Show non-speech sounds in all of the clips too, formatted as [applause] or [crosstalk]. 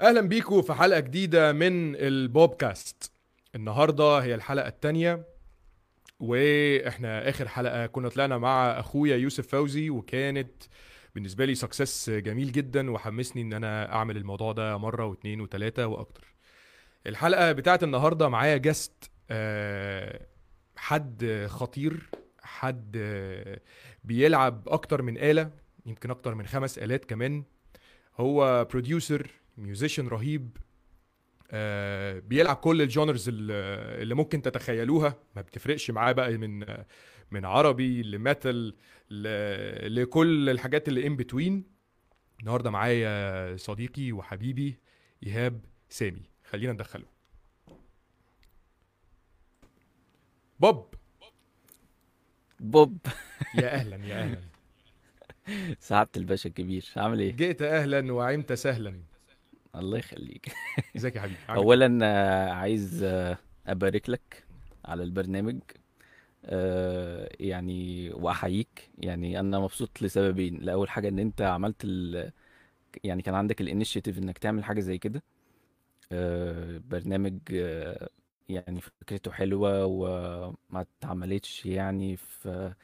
أهلا بيكم في حلقة جديدة من البوبكاست. النهارده هي الحلقة الثانية وإحنا آخر حلقة كنا طلعنا مع أخويا يوسف فوزي وكانت بالنسبة لي success جميل جدا وحمسني إن أنا أعمل الموضوع ده مرة واثنين وثلاثه وأكتر. الحلقة بتاعت النهارده معايا guest حد خطير حد آه، بيلعب أكتر من آلة يمكن أكتر من خمس آلات كمان. هو producer musician رهيب آه بيلعب كل ال genres اللي ممكن تتخيلوها ما بتفرقش معاه بقى من من عربي ل metal لكل الحاجات اللي in between النهارده معايا صديقي وحبيبي إيهاب سامي. خلينا ندخله. بوب. بوب. يا أهلا يا أهلا. [laughs] سعادة الباشا الكبير. عامل إيه؟ جئت أهلا وعمت سهلا. الله يخليك. إزيك يا حبيبي؟ إيه؟ اولا آه، عايز آه، أبارك لك على البرنامج. آه، يعني وأحييك. يعني أنا مبسوط لسببين. لأول حاجة إن أنت عملت ال... يعني كان عندك الانيشيتيف إنك تعمل حاجة زي كده. برنامج يعني فكرته حلوة وما اتعملتش يعني في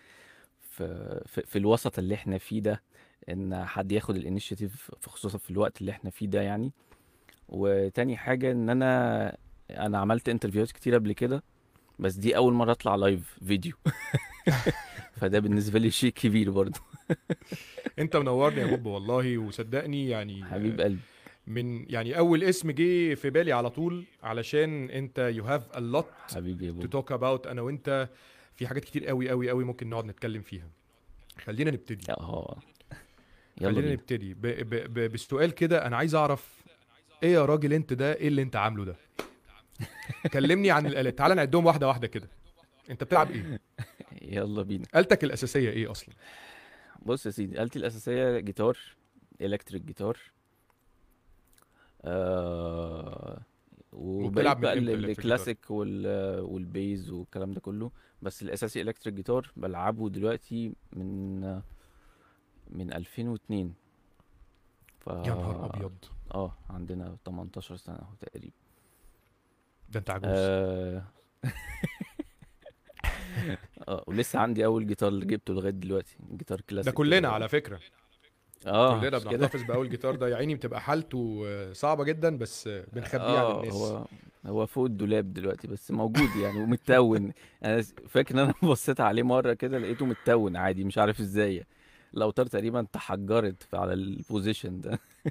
في في, في الوسط اللي إحنا فيه ده. إن حد ياخد ال initiative خصوصا في الوقت اللي إحنا فيه ده يعني. وتاني حاجة إن أنا أنا عملت انترفيوهات كتير قبل كده بس دي أول مرة أطلع live video [laughs] فده بالنسبة لي شيء كبير برضه. [laughs] أنت منورني يا بوب والله وصدقني يعني حبيب قلبي. من يعني أول اسم جه في بالي على طول علشان أنت you have a lot حبيبي to talk about أنا وأنت في حاجات كتير قوي قوي قوي ممكن نقعد نتكلم فيها. خلينا نبتدي. آه يلا خلينا بينا. نبتدي. ب ب ب بالسؤال كده أنا عايز أعرف إيه يا راجل انت ده؟ إيه اللي انت عامله ده؟ [laughs] كلمني عن الآلات. تعال نعدهم واحدة واحدة كده. انت بتلعب إيه؟ يلا بينا. آلتك الأساسية إيه أصلا؟ بص يا سيدي آلتي الأساسية جيتار electric guitar. آه وبتلعب بقى الكلاسيك وال وال bass والكلام ده كله. بس الأساسي electric guitar بلعبه دلوقتي من من 2002 ف يا نهار أبيض. آه عندنا 18 سنة اهو تقريبا. ده أنت عجوز. آه. [laughs] آه ولسه عندي أول جيتار اللي جبته لغاية دلوقتي جيتار ده كلاسيك كلنا كده. على فكرة. آه كلنا بنحتفظ بأول جيتار ده. يا عيني بتبقى حالته آه، صعبة جدا بس آه، بنخبيه عن آه الناس. هو هو فوق الدولاب دلوقتي بس موجود يعني ومتون. [laughs] أنا فاكر إن أنا [laughs] بصيت عليه مرة كده لقيته متون عادي مش عارف إزاي الاوتار تقريبا تحجرت على ال position ده. [laughs]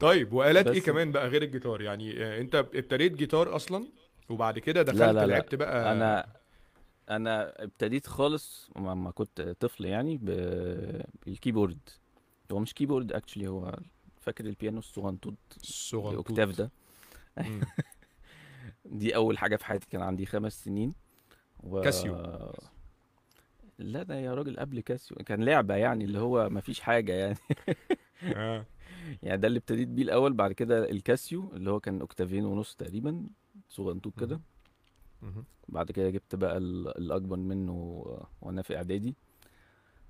طيب وآلات إيه كمان بقى غير الجيتار؟ يعني آه، أنت ابتديت جيتار أصلا وبعد كده دخلت لا لا. لعبت بقى أنا أنا ابتديت خالص لما كنت طفل يعني بال keyboard هو مش keyboard actually هو فاكر البيانو الصغنطوط ال octave الصغنطوط ده. [laughs] دي أول حاجة في حياتي كان عندي خمس سنين. و كاسيو. لا ده يا راجل قبل كاسيو كان لعبة يعني اللي هو مفيش حاجة يعني. آه. [laughs] يعني ده اللي ابتديت بيه الأول بعد كده الكاسيو اللي هو كان أوكتافين ونص تقريبا صغنطوط كده. بعد كده جبت بقى ال- الأكبر منه وأنا في إعدادي.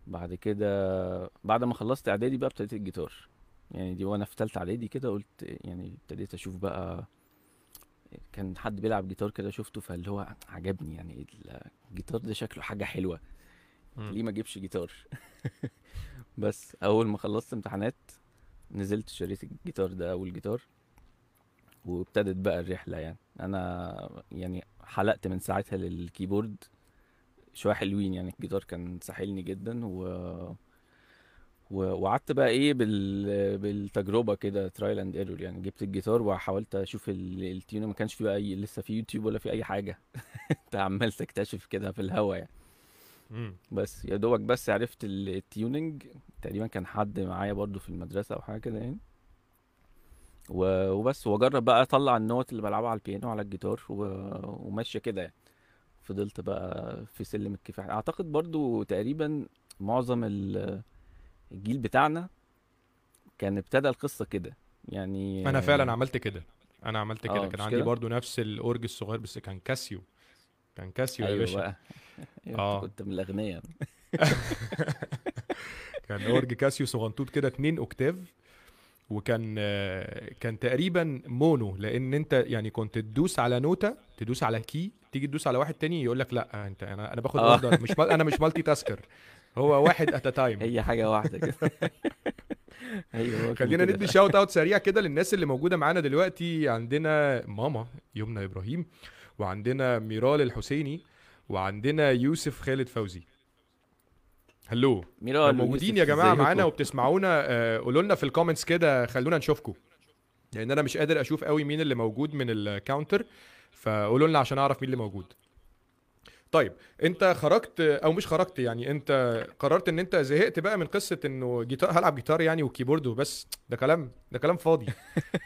بعد كده بعد ما خلصت إعدادي بقى ابتديت الجيتار. يعني دي وأنا في تالتة إعدادي كده قلت يعني ابتديت أشوف بقى كان حد بيلعب جيتار كده شفته فاللي هو عجبني يعني الجيتار ده شكله حاجة حلوة. مم. ليه ما اجيبش جيتار؟ [laughs] بس اول ما خلصت امتحانات نزلت شريت الجيتار ده اول جيتار وابتدت بقى الرحلة يعني. أنا يعني حلقت من ساعتها لل keyboard شوية حلوين يعني. الجيتار كان ساحلني جدا و وقعدت بقى إيه بال... بالتجربة كده trial and error يعني. جبت الجيتار وحاولت أشوف ال- ما كانش في بقى أي... لسه في يوتيوب ولا في أي حاجة. [laughs] انت عمال تكتشف كده في الهوا يعني. مم. بس يا دوبك بس عرفت ال- ال tuning. تقريبا كان حد معايا برضو في المدرسة أو حاجة كده يعني. وبس وأجرب بقى أطلع النوت اللي بلعبها على البيانو على الجيتار و... وماشية كده يعني. فضلت بقى في سلم الكفاح. أعتقد برضو تقريبا معظم ال- الجيل بتاعنا كان ابتدى القصة كده يعني. أنا فعلا عملت كده. أنا عملت كده. آه كان عندي كده؟ برضو نفس الأورج الصغير بس كان كاسيو. كان كاسيو يا أيوه باشا. [laughs] أيوه آه. انت كنت من الاغنياء [laughs] كان أورج كاسيو صغنطوط كده 2 octave وكان آه، كان تقريبا mono لأن أنت يعني كنت تدوس على نوتة تدوس على key تيجي تدوس على واحد تاني يقول لك لا أنت أنا أنا باخد آه. order مش أنا مش multitasker هو واحد at time [laughs] هي حاجة واحدة كده. أيوه خلينا. ندي shout out سريع كده للناس اللي موجودة معانا دلوقتي. عندنا ماما يمنى إبراهيم. وعندنا ميرال الحسيني وعندنا يوسف خالد فوزي. hello ميرال لو موجودين يا جماعة؟ معانا وبتسمعونا. آه، قولوا لنا في ال comments كده خلونا نشوفكم. لأن أنا مش قادر أشوف قوي مين اللي موجود من ال counter فقولوا لنا عشان أعرف مين اللي موجود. طيب أنت خرجت أو مش خرجت يعني أنت قررت إن أنت زهقت بقى من قصة إنه جيتار هلعب جيتار يعني و keyboard وبس. ده كلام ده كلام فاضي.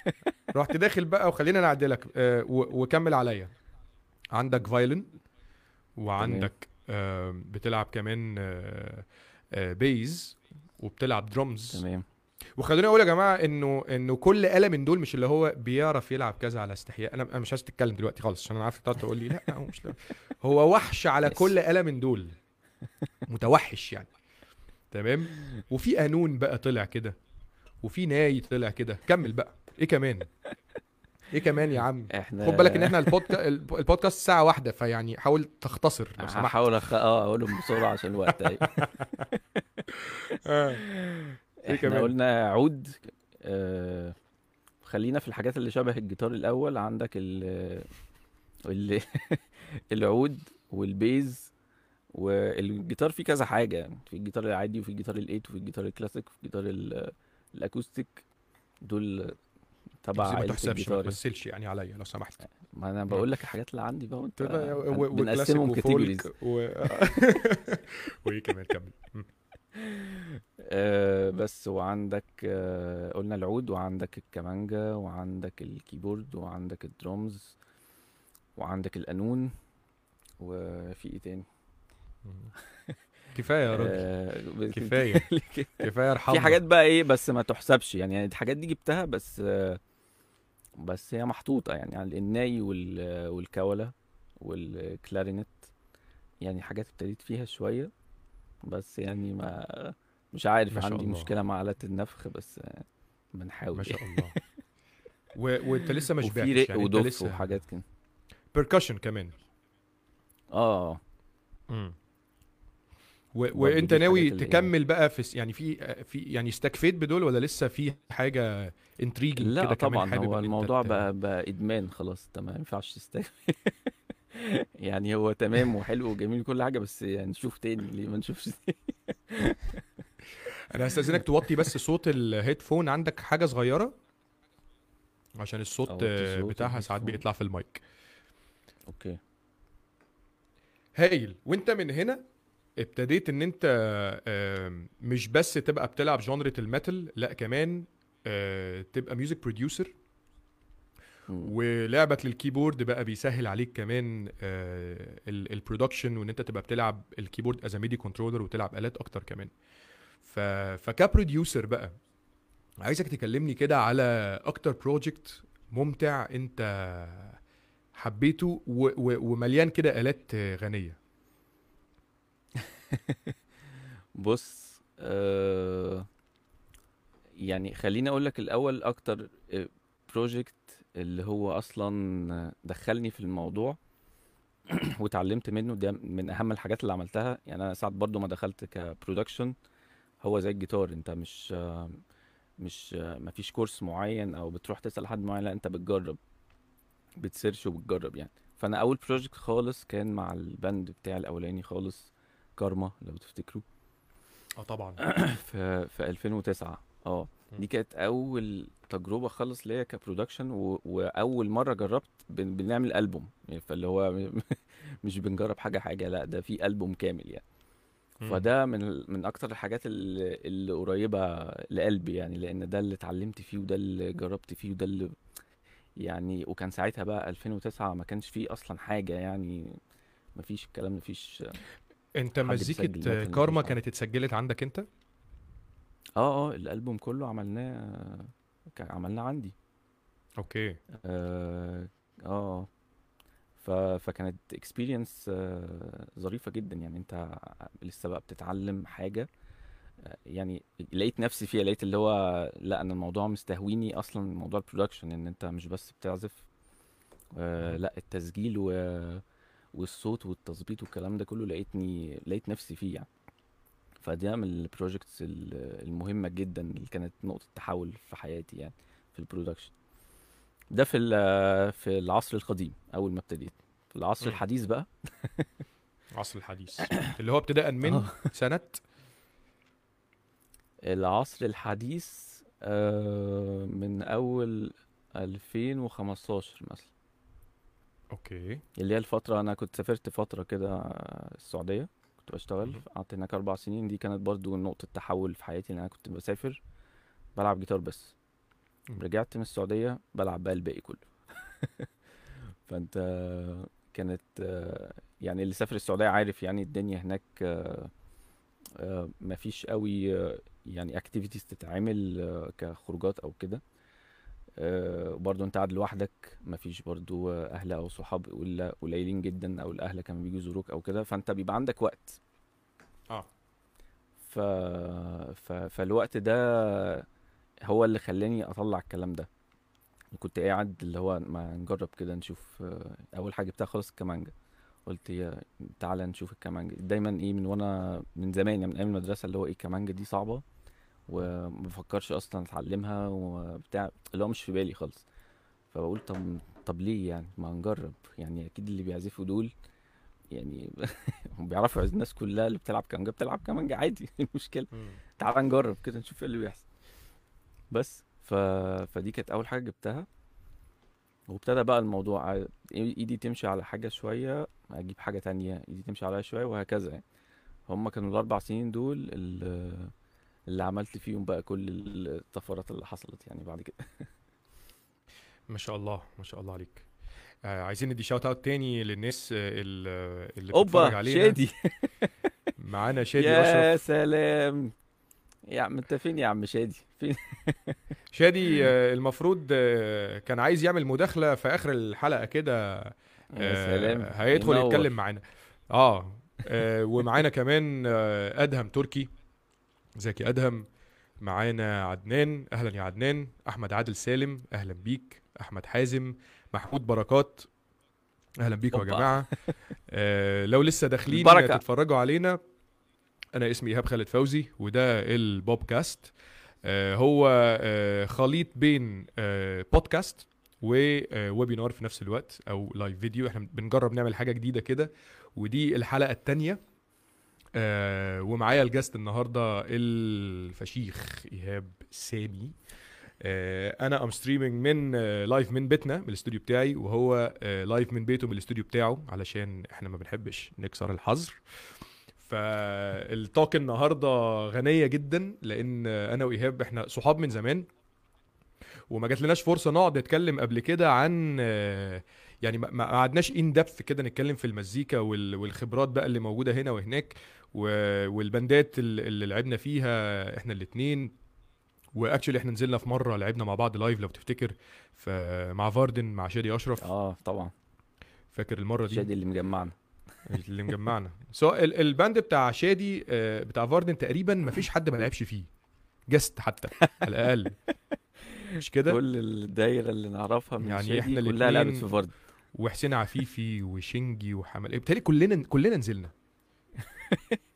[laughs] رحت داخل بقى وخلينا نعدلك آه، وكمل عليا. عندك violin وعندك آه، بتلعب كمان آه، آه، bass وبتلعب درمز تمام. وخلوني أقول يا جماعة إنه إنه كل آلة من دول مش اللي هو بيعرف يلعب كذا على استحياء. أنا مش عايز تتكلم دلوقتي خالص عشان أنا عارف تقعد تقول لي لا هو مش لا. هو وحش على. [laughs] كل آلة من دول. متوحش يعني. تمام؟ وفي قانون بقى طلع كده وفي ناي طلع كده. كمل بقى. إيه كمان؟ إيه كمان يا عم؟ إحنا خد بالك إن إحنا البودكا... الب- البودكاست ساعة واحدة فيعني حاول تختصر لو سمحت. هحاول أخ... آه اقولهم بسرعة عشان الوقت [laughs] أيوه إحنا كمان؟ قلنا عود آه... خلينا في الحاجات اللي شبه الجيتار الأول. عندك ال ال [laughs] العود وال bass والجيتار فيه كذا حاجة يعني. في الجيتار العادي وفي الجيتار ال eight وفي الجيتار الكلاسيك وفي الجيتار ال- ال acoustic. دول تبع بس ما تحسبش ما تمثلش يعني عليا لو سمحت. ما أنا بقول لك الحاجات اللي عندي بقى وأنت بنقسمهم categories و... [laughs] وإيه كمان كمل. [laughs] آه بس وعندك آه قلنا العود وعندك الكمانجا وعندك ال keyboard وعندك الدرمز وعندك القانون وفي إيه تاني؟ كفاية يا راجل. آه كفاية. [laughs] كفاية ارحمنا في حاجات بقى إيه بس ما تحسبش يعني يعني الحاجات دي جبتها بس آه بس هي محطوطة يعني, يعني الناي وال والكولة والكلارينت يعني حاجات ابتديت فيها شوية بس يعني ما مش عارف ما شاء عندي الله. مشكلة مع آلات النفخ بس بنحاول. ما شاء الله. [laughs] و... وانت لسه ما وفي شبعتش رق يعني ودف لسه وحاجات كده. percussion كمان. آه. و... وانت ناوي تكمل بقى في يعني في في يعني استكفيت بدول ولا لسه في حاجة intriguing لا كده كمان طبعا حابب هو الموضوع بقى بقى إدمان خلاص انت ما ينفعش تستغنى [laughs] يعني هو تمام وحلو وجميل وكل حاجة بس يعني نشوف تاني ليه ما نشوفش تاني؟ [laughs] أنا هستأذنك توطي بس صوت ال headphone عندك حاجة صغيرة؟ عشان الصوت بتاعها ساعات. بيطلع في ال mic. okay. هايل. وانت من هنا ابتديت إن أنت مش بس تبقى بتلعب genre ال metal لأ كمان آه، تبقى music producer. ولعبك لل keyboard بقى بيسهل عليك كمان ال production وإن أنت تبقى بتلعب ال keyboard as MIDI controller وتلعب آلات أكتر كمان. ف فك producer بقى عايزك تكلمني كده على أكتر project ممتع أنت حبيته و... و... ومليان كده آلات آه، غنية. [laughs] بص آه يعني خليني أقول لك الأول أكتر project اللي هو أصلا دخلني في الموضوع [clears throat] واتعلمت منه ده من أهم الحاجات اللي عملتها. يعني أنا ساعات برضو ما دخلت ك production هو زي الجيتار أنت مش آه، مش آه، مفيش course معين أو بتروح تسأل حد معين لأ أنت بتجرب بت search وبتجرب يعني. فأنا أول project خالص كان مع ال band بتاعي الأولاني خالص كارما لو تفتكروا. آه طبعا. [clears throat] في في 2009 آه. دي كانت أول تجربة خالص ليا ك production و... وأول مرة جربت بن... بنعمل ألبوم. يعني فاللي هو [laughs] مش بنجرب حاجة حاجة لا ده في ألبوم كامل يعني. فده من من أكتر الحاجات اللي, اللي قريبة لقلبي يعني لأن ده اللي اتعلمت فيه وده اللي جربت فيه وده اللي يعني وكان ساعتها بقى 2009 ما كانش فيه أصلا حاجة يعني. ما فيش الكلام ما فيش أنت مزيكة كارما كانت اتسجلت عندك أنت؟ آه آه الألبوم كله عملناه عملناه عندي. أوكي. آه آه ف... فكانت experience ظريفة جدا. يعني أنت لسه بقى بتتعلم حاجة. يعني لقيت نفسي فيها لقيت اللي هو لا أنا الموضوع مستهويني أصلا موضوع ال production إن أنت مش بس بتعزف. آه لا التسجيل و... والصوت والتظبيط والكلام ده كله لقيتني لقيت نفسي فيه يعني. فده من ال projects ال- المهمة جدا اللي كانت نقطة تحول في حياتي يعني في ال production ده في في العصر القديم أول ما ابتديت. في العصر مم. الحديث بقى. [laughs] العصر الحديث. اللي هو ابتداء من آه. سنة؟ العصر الحديث آه، من أول 2015 مثلا. okay. اللي هي الفترة أنا كنت سافرت فترة كده السعودية كنت بشتغل. قعدت هناك أربع سنين. دي كانت برضو نقطة تحول في حياتي لأن أنا كنت بسافر بلعب جيتار بس. رجعت من السعودية بلعب بقى الباقي كله. [laughs] فأنت كانت يعني اللي سافر السعودية عارف يعني الدنيا هناك آه، مفيش قوي آه، يعني اكتيفيتيز تتعمل آه، كخروجات أو كده. آه، برضو انت قاعد لوحدك مفيش برضو آه، أهل أو صحاب ولا قليلين جدا أو الأهل كانوا بيجوا يزوروك أو كده فأنت بيبقى عندك وقت. آه. ف... ف... فالوقت ده هو اللي خلاني أطلع الكلام ده. كنت قاعد اللي هو ما نجرب كده نشوف آه، أول حاجة جبتها خالص الكمانجا قلت يا تعالى نشوف الكمانجا دايما إيه من وأنا من زمان يعني من أيام المدرسة اللي هو إيه الكمانجا دي صعبة. وما بفكرش أصلا أتعلمها وبتاع اللي هو مش في بالي خالص. فبقول طب طب ليه يعني؟ ما نجرب يعني أكيد اللي بيعزفوا دول يعني هم [laughs] بيعرفوا يعزفوا الناس كلها اللي بتلعب كمانجا بتلعب كمانجا عادي [laughs] إيه المشكلة. تعال نجرب كده نشوف إيه اللي بيحصل. بس ف... فدي كانت أول حاجة جبتها. وابتدى بقى الموضوع ايدي تمشي على حاجة شوية أجيب حاجة تانية ايدي تمشي عليها شوية وهكذا يعني. هم كانوا الأربع سنين دول اللي, عملت فيهم بقى كل الطفرات اللي حصلت يعني بعد كده. ما شاء الله ما شاء الله عليك. آه عايزين ندي shout out تاني للناس ال- اللي بتتفرج أوبا علينا. شادي. [laughs] معانا شادي يا أشرف. سلام. يا عم أنت فين يا عم شادي؟ فين؟ [laughs] شادي آه، المفروض آه، كان عايز يعمل مداخلة في آخر الحلقة كده. يا آه، سلام. هيدخل. يتكلم معانا. آه آه، ومعانا كمان أدهم تركي. ازيك يا أدهم معانا عدنان أهلا يا عدنان أحمد عادل سالم أهلا بيك أحمد حازم محمود بركات أهلا بيكم يا. جماعة [laughs] آه لو لسه داخلين البركة. تتفرجوا علينا أنا اسمي إيهاب خالد فوزي وده البوبكاست آه هو آه خليط بين آه بودكاست و webinar في نفس الوقت أو live video إحنا بنجرب نعمل حاجة جديدة كده ودي الحلقة الثانية آه ومعايا ال guest النهارده الفشيخ إيهاب سامي. آه أنا I'm streaming من آه live من بيتنا من الاستوديو بتاعي وهو آه live من بيته من الاستوديو بتاعه علشان إحنا ما بنحبش نكسر الحظر. فال talk النهارده غنية جدا لأن أنا وإيهاب إحنا صحاب من زمان وما جاتلناش فرصة نقعد نتكلم قبل كده عن آه، يعني ما قعدناش in depth كده نتكلم في المزيكا وال- والخبرات بقى اللي موجودة هنا وهناك. والبندات ال- اللي لعبنا فيها إحنا الاثنين و actually إحنا نزلنا في مرة لعبنا مع بعض live لو تفتكر مع Varden مع شادي أشرف. آه طبعا. فاكر المرة دي؟ شادي اللي مجمعنا. اللي مجمعنا. so ال- ال band بتاع شادي آه، بتاع Varden تقريبا ما فيش حد ما لعبش فيه. guest حتى على الأقل. [laughs] مش كده؟ كل الدايرة اللي نعرفها من يعني شادي إحنا كلها لعبت في Varden وحسين عفيفي وشنجي وحمل بالتالي كلنا كلنا نزلنا.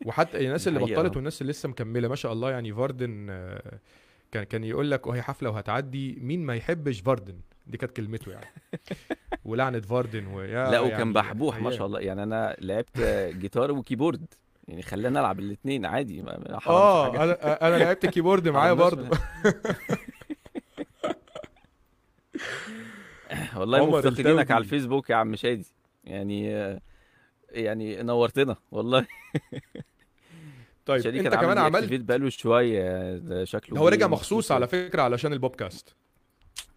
وحتى الناس اللي. بطلت والناس اللي لسه مكملة ما شاء الله يعني فاردن آه، كان كان يقول لك وهي حفلة وهتعدي مين ما يحبش فاردن دي كانت كلمته يعني [laughs] ولعنة فاردن ويا لا وكان يعني بحبوح ما. شاء الله يعني أنا لعبت جيتار وكيبورد يعني خلاني ألعب الاثنين عادي آه. أنا أنا لعبت كيبورد معايا برضه. [laughs] والله مفتقدينك. على الفيسبوك يا عم شادي يعني يعني نورتنا والله. [laughs] طيب شادي انت كان كمان عملت بقاله شوية شكله هو رجع مخصوص على فكرة علشان البودكاست.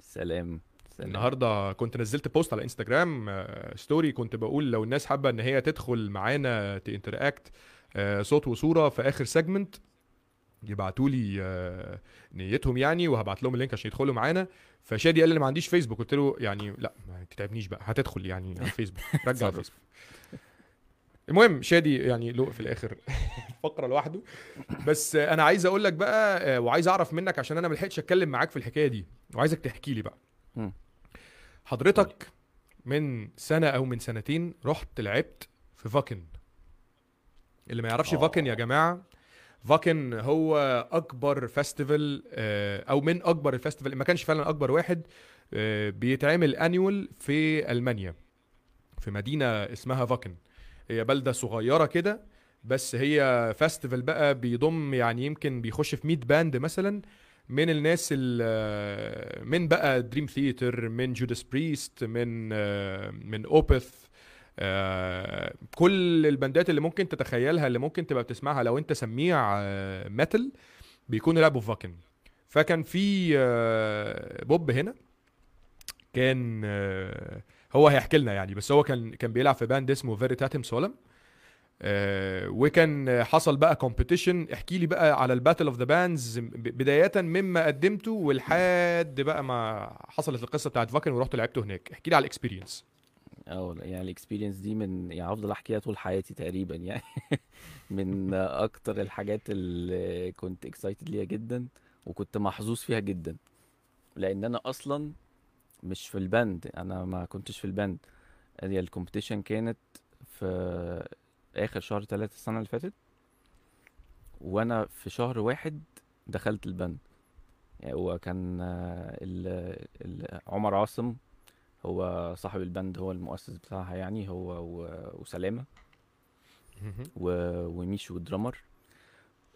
سلام سلام. النهارده كنت نزلت بوست على إنستجرام آه، ستوري كنت بقول لو الناس حابة إن هي تدخل معانا ت interact آه، صوت وصورة في آخر segment يبعتوا لي آه، نيتهم يعني وهبعت لهم ال link عشان يدخلوا معانا. فشادي قال لي ما عنديش فيسبوك قلت له يعني لا ما تتعبنيش بقى هتدخل يعني على [laughs] الفيسبوك رجع. الفيسبوك المهم شادي يعني له في الآخر. [laughs] فقرة لوحده. بس أنا عايز أقول لك بقى آه، وعايز أعرف منك عشان أنا ما لحقتش أتكلم معاك في الحكاية دي وعايزك تحكي لي بقى. حضرتك من سنة أو من سنتين رحت لعبت في فاكن. اللي ما يعرفش آه. فاكن يا جماعة فاكن هو أكبر festival آه، أو من أكبر ال festival ما كانش فعلا أكبر واحد آه، بيتعمل annual في ألمانيا في مدينة اسمها فاكن. هي بلدة صغيرة كده بس هي festival بقى بيضم يعني يمكن بيخش في 100 band مثلا من الناس ال- من بقى Dream Theater من Judas Priest من آه، من Opeth آه، كل ال bandات اللي ممكن تتخيلها اللي ممكن تبقى بتسمعها لو انت سميع آه، metal بيكونوا لعبوا في فاكن فكان في آه، بوب هنا كان آه، هو هيحكي لنا يعني. بس هو كان كان بيلعب في band اسمه Veritatem Solam آه، وكان حصل بقى competition احكي لي بقى على ال battle of the bands بداية من ما قدمتوا ولحد بقى ما حصلت القصة بتاعت فاكن ورحت لعبته هناك. احكي لي على ال experience آه يعني ال experience دي من يعني هفضل أحكيها طول حياتي تقريبا يعني. [laughs] من أكتر الحاجات اللي كنت excited ليها جدا وكنت محظوظ فيها جدا. لأن أنا أصلا مش في ال band أنا ما كنتش في الباند هي ال competition كانت في آخر شهر ثلاثة السنة اللي فاتت. وأنا في شهر واحد دخلت ال band يعني هو كان آه، ال- ال- عمر عاصم هو صاحب ال band هو المؤسس بتاعها يعني هو وسلامة. وميشو ال drummer.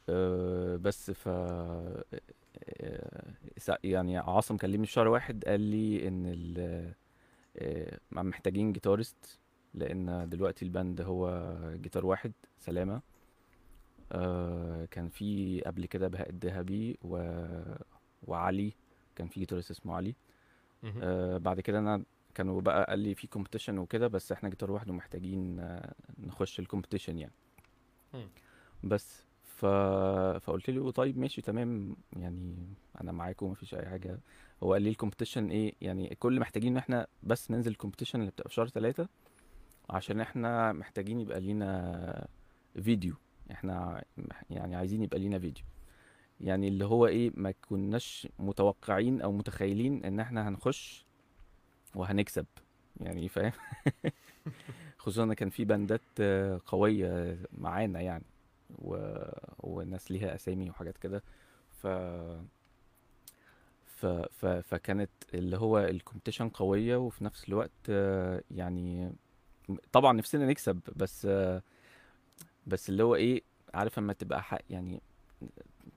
أه بس ف آه، يعني عاصم كلمني في شهر واحد قال لي إن ال آه، محتاجين guitarist لأن دلوقتي ال band هو جيتار واحد سلامة. أه كان في قبل كده بهاء الذهبي و... وعلي كان في guitarist اسمه علي. آه بعد كده أنا كانوا بقى قال لي في competition وكده بس إحنا جيتار واحد ومحتاجين آه نخش ال competition يعني. بس. ف... فقلت له طيب ماشي تمام يعني أنا معاكم مفيش أي حاجة. هو قال لي ال competition إيه يعني كل محتاجين إن إحنا بس ننزل ال competition اللي بتبقى في شهر ثلاثة عشان إحنا محتاجين يبقى لينا فيديو إحنا يعني عايزين يبقى لينا فيديو يعني اللي هو إيه ما كناش متوقعين أو متخيلين إن إحنا هنخش وهنكسب. يعني فاهم؟ [laughs] خصوصا إن كان في باندات آه، قوية معانا يعني. و... وناس ليها أسامي وحاجات كده. ف... ف... ف... فكانت اللي هو الكومبيتيشن قوية وفي نفس الوقت يعني طبعا نفسنا نكسب بس بس اللي هو إيه عارف اما تبقى حق يعني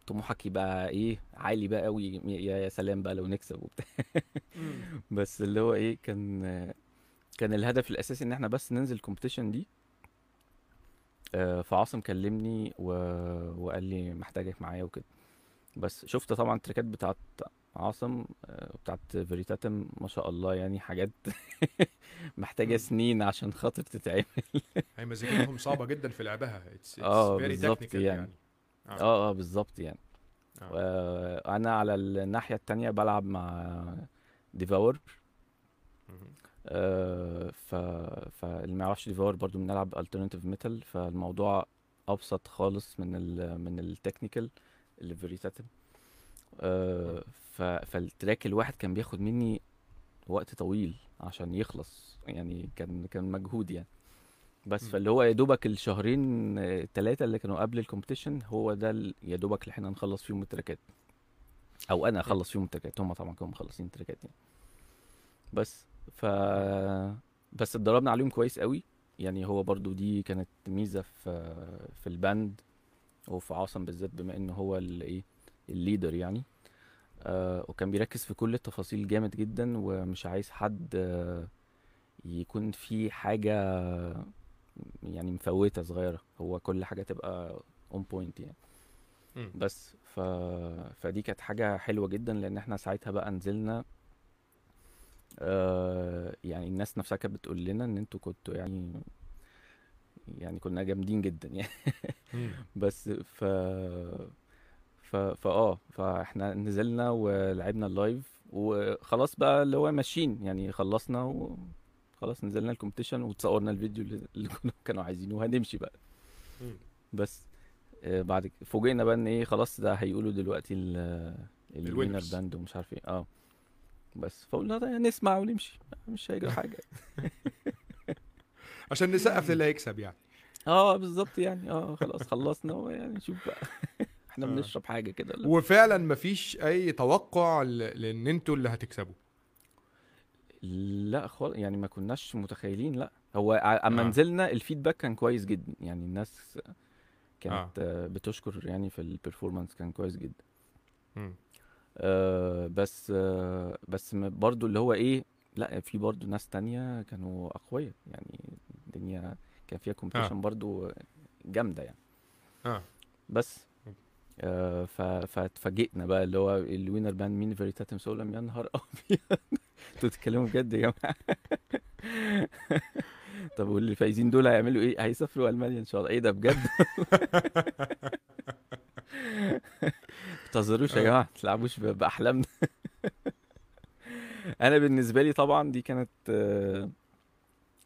طموحك يبقى إيه عالي بقى قوي يا يا سلام بقى لو نكسب وبتاع. [laughs] بس اللي هو إيه كان كان الهدف الأساسي إن إحنا بس ننزل ال competition دي. آه، فعاصم كلمني و... وقال لي محتاجك معايا وكده بس شفت طبعا ال trackات بتاعت عاصم آه، بتاعت Veritatem ما شاء الله يعني حاجات [laughs] محتاجة مم. سنين عشان خاطر تتعمل هي مزيكتهم صعبة [laughs] جدا في لعبها it's آه، very بالظبط technical يعني. آه آه بالظبط يعني آه. وأنا على الناحية التانية بلعب مع Devour. آه، ف فاللي ما يعرفش Devour برضو بنلعب alternative metal فالموضوع أبسط خالص من ال من ال technical اللي في Veritatem آه، ف فال track الواحد كان بياخد مني وقت طويل عشان يخلص يعني كان كان مجهود يعني. بس مم. فاللي هو يا دوبك الشهرين الثلاثه اللي كانوا قبل ال competition هو ده يا دوبك اللي إحنا نخلص فيهم ال trackات. أو أنا أخلص فيهم ال trackات هم طبعا كانوا مخلصين ال trackات يعني. بس. ف بس اتدربنا عليهم كويس قوي. يعني هو برضو دي كانت ميزة في في ال band وفي عاصم بالذات بما انه هو الايه ال leader يعني. آه وكان بيركز في كل التفاصيل جامد جدا ومش عايز حد آه يكون في حاجة يعني مفوتة صغيرة. هو كل حاجة تبقى on point يعني. مم. بس ف... فدي كانت حاجة حلوة جدا لأن إحنا ساعتها بقى نزلنا آه يعني الناس نفسها كانت بتقول لنا إن أنتوا كنتوا يعني يعني كنا جامدين جدا يعني. [laughs] بس ف ف فاه فإحنا نزلنا ولعبنا ال live وخلاص بقى اللي هو ماشيين يعني خلصنا و... خلاص نزلنا ال competition وتصورنا الفيديو اللي [laughs] كانوا عايزينه وهنمشي بقى. بس آه بعد فوجئنا بقى إن إيه خلاص ده هيقولوا دلوقتي ال ال winner. band ومش عارف إيه آه بس فقلنا ده نسمع ونمشي مش هيجرى حاجة [laughs] عشان نسقف للي هيكسب يعني آه بالظبط يعني آه خلاص خلصنا يعني نشوف بقى [laughs] إحنا آه. بنشرب حاجة كده وفعلا مفيش أي توقع لإن أنتوا اللي هتكسبوا لا خالص يعني ما كناش متخيلين لا هو أما آه. نزلنا الفيدباك كان كويس جدا يعني الناس. كانت آه. بتشكر يعني في البرفورمانس كان كويس جدا. آه بس آه بس برضو اللي هو إيه لأ في برضو ناس تانية كانوا أقوياء يعني الدنيا كان فيها competition برضو جامدة يعني. آه. بس آه فاتفاجئنا بقى اللي هو ال winner band مين Veritatem Solam يا نهار [laughs] أبيض! أنتوا بتتكلموا بجد يا جماعة. [laughs] طب واللي فايزين دول هيعملوا إيه؟ هيسافروا ألمانيا إن شاء الله. إيه ده بجد؟ [laughs] ما تهزروش يا آه. جماعة ما تلعبوش بأحلامنا [laughs] أنا بالنسبة لي طبعا دي كانت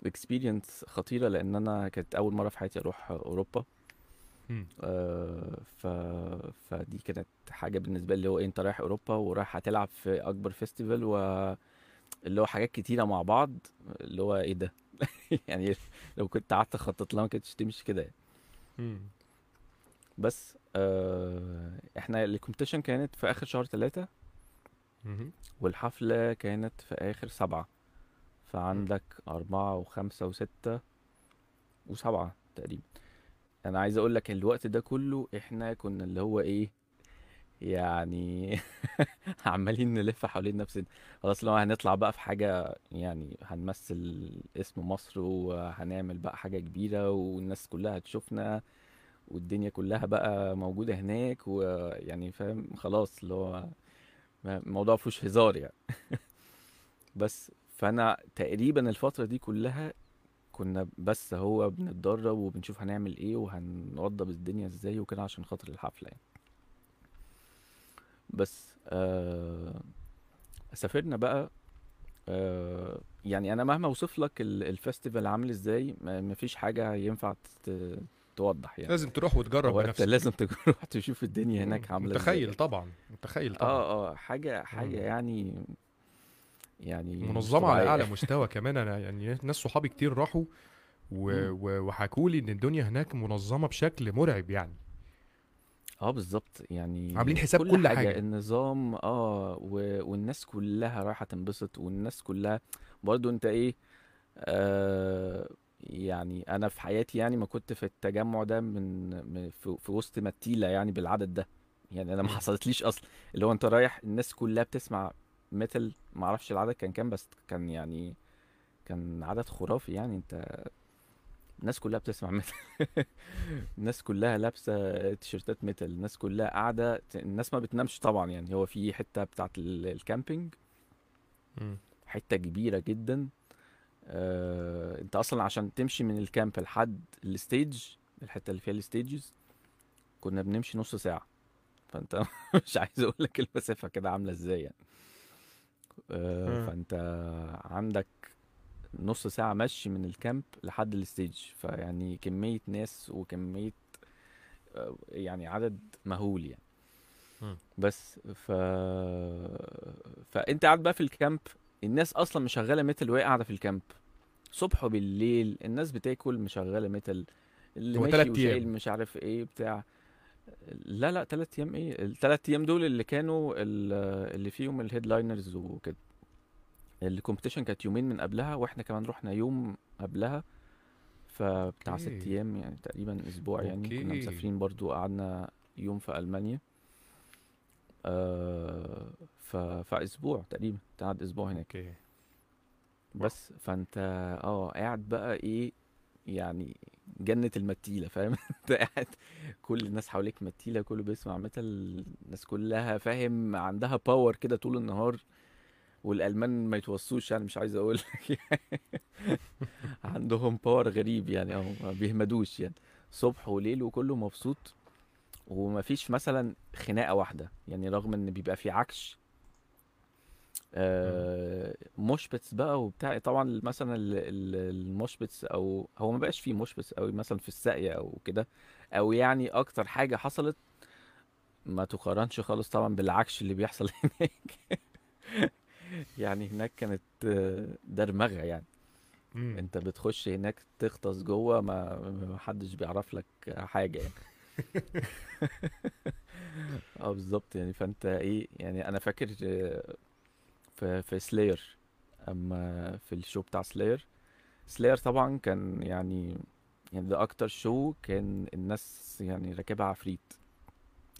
experience خطيرة لأن أنا كانت أول مرة في حياتي أروح أوروبا. آه، ف... فدي كانت حاجة بالنسبة لي اللي هو إيه، أنت رايح أوروبا ورايح هتلعب في أكبر festival و اللي هو حاجات كتيرة مع بعض اللي هو إيه ده [laughs] يعني لو كنت قعدت أخطط لها ما كانتش تمشي كده يعني. بس آه إحنا الكومبيتيشن كانت في آخر شهر ثلاثة. والحفلة كانت في آخر سبعة. فعندك أربعة وخمسة وستة وسبعة تقريبا. أنا عايز أقول لك الوقت ده كله إحنا كنا اللي هو إيه يعني [laughs] عمالين نلف حوالين نفسنا. خلاص لو هنطلع بقى في حاجة يعني هنمثل اسم مصر وهنعمل بقى حاجة كبيرة والناس كلها هتشوفنا. والدنيا كلها بقى موجودة هناك ويعني فاهم خلاص اللي هو الموضوع مفيهوش هزار يعني. [laughs] بس فأنا تقريبا الفترة دي كلها كنا بس هو بنتدرب وبنشوف هنعمل إيه وهنوضب الدنيا إزاي وكده عشان خاطر الحفلة يعني. بس آه سافرنا بقى آه يعني أنا مهما اوصف لك ال- الفestival عامل إزاي مفيش حاجة ينفع توضح يعني لازم تروح وتجرب بنفسك لازم تروح [laughs] تشوف الدنيا هناك مم. عاملة إزاي متخيل. طبعا متخيل طبعا آه آه حاجة مم. يعني يعني منظمة على. أعلى مستوى كمان أنا يعني ناس صحابي كتير راحوا. وحكوا لي إن الدنيا هناك منظمة بشكل مرعب يعني آه بالظبط يعني عاملين حساب كل حاجة حاجة. النظام آه و... والناس كلها رايحة تنبسط والناس كلها برضو أنت إيه آه يعني أنا في حياتي يعني ما كنت في التجمع ده من, من في... في وسط متيلة يعني بالعدد ده. يعني أنا ما مم. حصلتليش أصلا اللي هو أنت رايح الناس كلها بتسمع metal ما أعرفش العدد كان كام بس كان يعني كان عدد خرافي يعني. أنت الناس كلها بتسمع metal [laughs] الناس كلها لابسة تيشيرتات metal الناس كلها قاعدة الناس ما بتنامش طبعا يعني. هو في حتة بتاعت ال- ال camping مم. حتة كبيرة جدا. آه، انت أصلا عشان تمشي من ال camp لحد ال stage الحتة اللي فيها ال stages كنا بنمشي نص ساعة. فانت [laughs] مش عايز أقول لك المسافة كده عاملة إزاي يعني. آه،. فانت عندك نص ساعة مشي من ال camp لحد ال stage. فيعني كمية ناس وكمية آه، يعني عدد مهول يعني. بس ف فانت قاعد بقى في ال camp. الناس أصلا مشغلة metal وهي قاعدة في ال camp. صبح وبالليل الناس بتاكل مشغله metal اللي هو ماشي تلات وشايل أيام. مش عارف إيه بتاع. لا لا تلات أيام إيه؟ التلات أيام دول اللي كانوا ال- اللي فيهم ال headliners وكده. ال competition كانت يومين من قبلها وإحنا كمان رحنا يوم قبلها فبتاع ست. أيام يعني تقريبا أسبوع يعني. كنا. مسافرين برضو قعدنا يوم في ألمانيا. آه ف... فأسبوع تقريبا قعد أسبوع هناك. أوكي. بس فانت آه قاعد بقى إيه يعني جنة المتيلة فاهم؟ [laughs] أنت قاعد كل الناس حواليك متيلة كله بيسمع metal الناس كلها فاهم؟ عندها power كده طول النهار والألمان ما يتوصوش يعني مش عايز أقول لك [laughs] عندهم power غريب يعني آه ما بيهمدوش يعني. صبح وليل وكله مبسوط ومفيش مثلا خناقة واحدة يعني رغم إن بيبقى في عكش آه موشبتس بقى وبتاع. طبعا مثلا ال- ال- الموشبتس أو هو ما بقاش فيه موشبتس قوي مثلا في الساقية أو كده أو يعني أكتر حاجة حصلت ما تقارنش خالص طبعا بالعكس اللي بيحصل [laughs] هناك. يعني هناك كانت درمغة يعني. مم. أنت بتخش هناك تغطس جوه ما حدش بيعرف لك حاجة يعني. [laughs] [laughs] آه بالظبط يعني. فأنت إيه يعني أنا فاكر في في Slayer أما في ال show بتاع Slayer Slayer طبعا كان يعني يعني ده أكتر show كان الناس يعني راكبها عفريت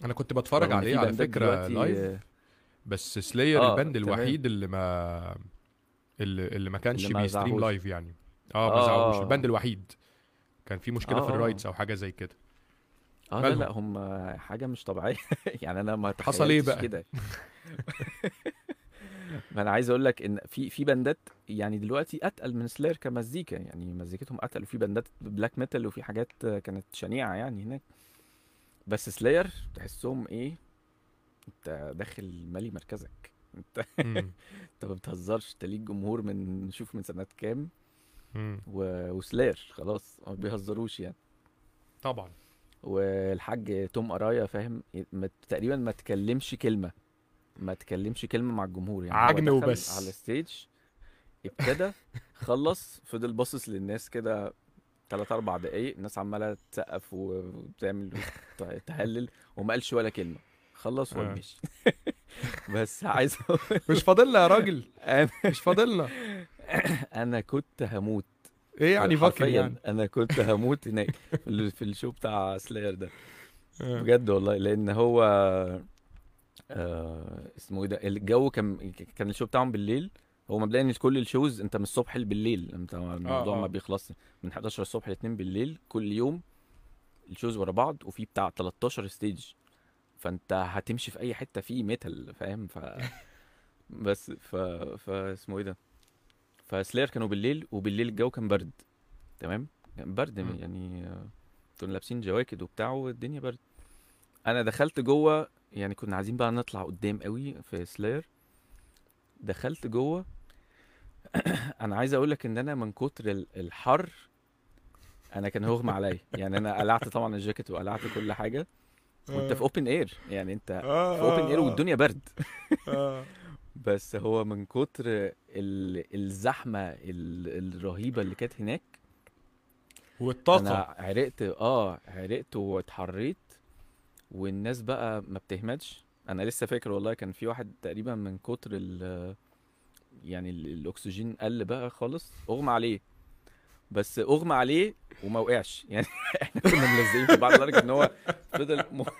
أنا كنت بتفرج عليه في على فكرة live آه، بس Slayer ال band تمام. الوحيد اللي ما اللي, اللي ما كانش اللي ما بي stream live يعني. آه ما آه زعقوش آه ال band الوحيد. كان في مشكلة في آه ال rights أو حاجة زي كده. آه لا لا هم حاجة مش طبيعية. [laughs] يعني أنا ما حصل إيه بقى؟ كده. [laughs] ما أنا عايز أقول لك إن في في باندات يعني دلوقتي أتقل من Slayer كمزيكا يعني مزيكتهم أتقل وفي باندات black metal وفي حاجات كانت شنيعة يعني هناك. بس Slayer تحسهم إيه؟ أنت داخل مالي مركزك. أنت. [laughs] أنت ما بتهزرش أنت ليك جمهور من شوف من سنة كام. و... وسلاير خلاص ما بيهزروش يعني. طبعا. والحاج توم قرايا فاهم. تقريبا ما تكلمش كلمة. ما تكلمش كلمة مع الجمهور يعني عجن دخل على وبس الستيج ابتدى خلص فضل باصص للناس كده تلات أربع دقايق الناس عمالة تسقف وبتعمل ت- تهلل وما قالش ولا كلمة. خلص آه. مشي [laughs] بس عايز [laughs] مش فاضلنا يا راجل. مش فاضلنا. [laughs] أنا كنت هموت. إيه يعني فاكر يعني؟ أنا كنت هموت هناك في ال- في ال show بتاع Slayer ده. آه. بجد والله لأن هو آه اسمه إيه ده؟ الجو كان كان ال show بتاعهم بالليل. هو مبدئيا كل ال shows أنت من الصبح بالليل. أنت الموضوع آه ما آه. بيخلص من 11 الصبح ل 2 بالليل كل يوم ال shows ورا بعض وفي بتاع 13 stage فأنت هتمشي في أي حتة فيه metal فاهم؟ ف [laughs] بس ف ف اسمه إيه ده؟ ف Slayer كانوا بالليل وبالليل الجو كان برد. تمام؟ كان برد. يعني آه، كنا لابسين جواكت وبتاع والدنيا برد. أنا دخلت جوه يعني كنا عايزين بقى نطلع قدام قوي في Slayer. دخلت جوه. [clears throat] أنا عايز أقول لك إن أنا من كتر ال- الحر أنا كان هغمى عليا. يعني أنا قلعت طبعا الجاكيت وقلعت كل حاجة. وانت في آه open air يعني أنت آه في open air آه والدنيا برد. [laughs] بس هو من كتر ال- الزحمة ال- الرهيبة اللي كانت هناك أنا والطاقة. عرقت آه عرقت واتحريت. والناس بقى ما بتهمدش أنا لسه فاكر والله كان في واحد تقريبا من كتر ال يعني ال- الأكسجين قل بقى خالص أغمى عليه. بس أغمى عليه وما وقعش. [laughs] يعني إحنا كنا ملزقين في بعض لدرجة إن هو فضل م- [laughs]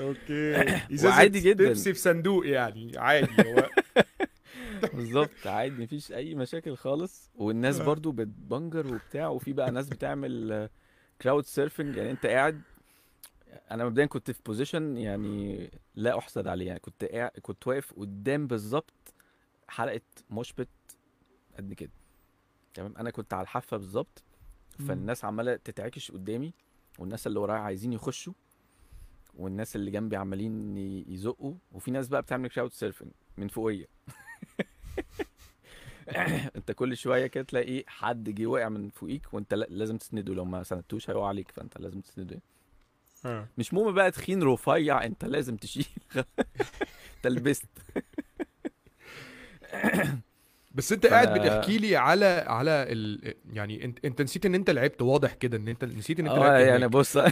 أوكي. [coughs] وعادي ازازه جدا. بيبسي في صندوق يعني. عادي. هو [laughs] بالظبط. عادي مفيش أي مشاكل خالص. والناس آه. برضو بتبنجر وبتاع. وفي بقى ناس بتعمل crowd surfing يعني أنت قاعد أنا مبدئيا كنت في position يعني لا أحسد عليه يعني كنت قاعد كنت واقف قدام بالظبط حلقة mosh pit قد كده. تمام؟ أنا كنت على الحافة بالظبط. فالناس عمالة تتعكش قدامي والناس اللي ورايا عايزين يخشوا والناس اللي جنبي عمالين يزقوا وفي ناس بقى بتعمل crowd surfing من فوقية. [laughs] [coughs] انت كل شوية كده تلاقي حد جه وقع من فوقيك وانت لا- لازم تسنده. لو ما سندتوش هيقع عليك فانت لازم تسنده. آه. مش مهم بقى تخين رفيع انت لازم تشيل. [laughs] انت لبست [coughs] بس انت قاعد بتحكي لي على على ال... يعني انت انت نسيت ان انت لعبت واضح كده ان انت نسيت ان انت آه لعبت يعني بص. [laughs]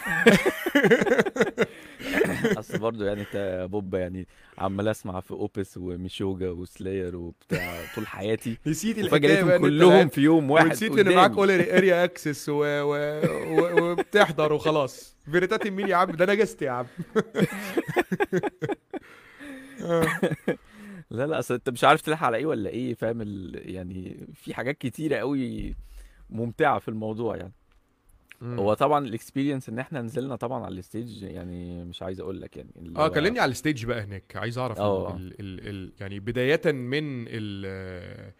أصل برضه يعني أنت يا بوبا يعني عمال أسمع في أوبس وميشوجا وسلاير وبتاع طول حياتي [laughs] نسيت الحكاية لقيتهم كلهم في يوم واحد ونسيت إن معاك اول area access و... و... و... وبتحضر وخلاص. Veritati مين يا عم ده أنا guest يا عم. [laughs] لا لا أصل أنت مش عارف تلحق على إيه ولا إيه فاهم ال... يعني في حاجات كتيرة قوي ممتعة في الموضوع يعني. هو مم. طبعا ال experience إن إحنا نزلنا طبعا على ال stage يعني مش عايز أقول لك يعني آه هو كلمني على ال stage بقى هناك. عايز أعرف ال... آه. ال... ال... ال... يعني بداية من ال...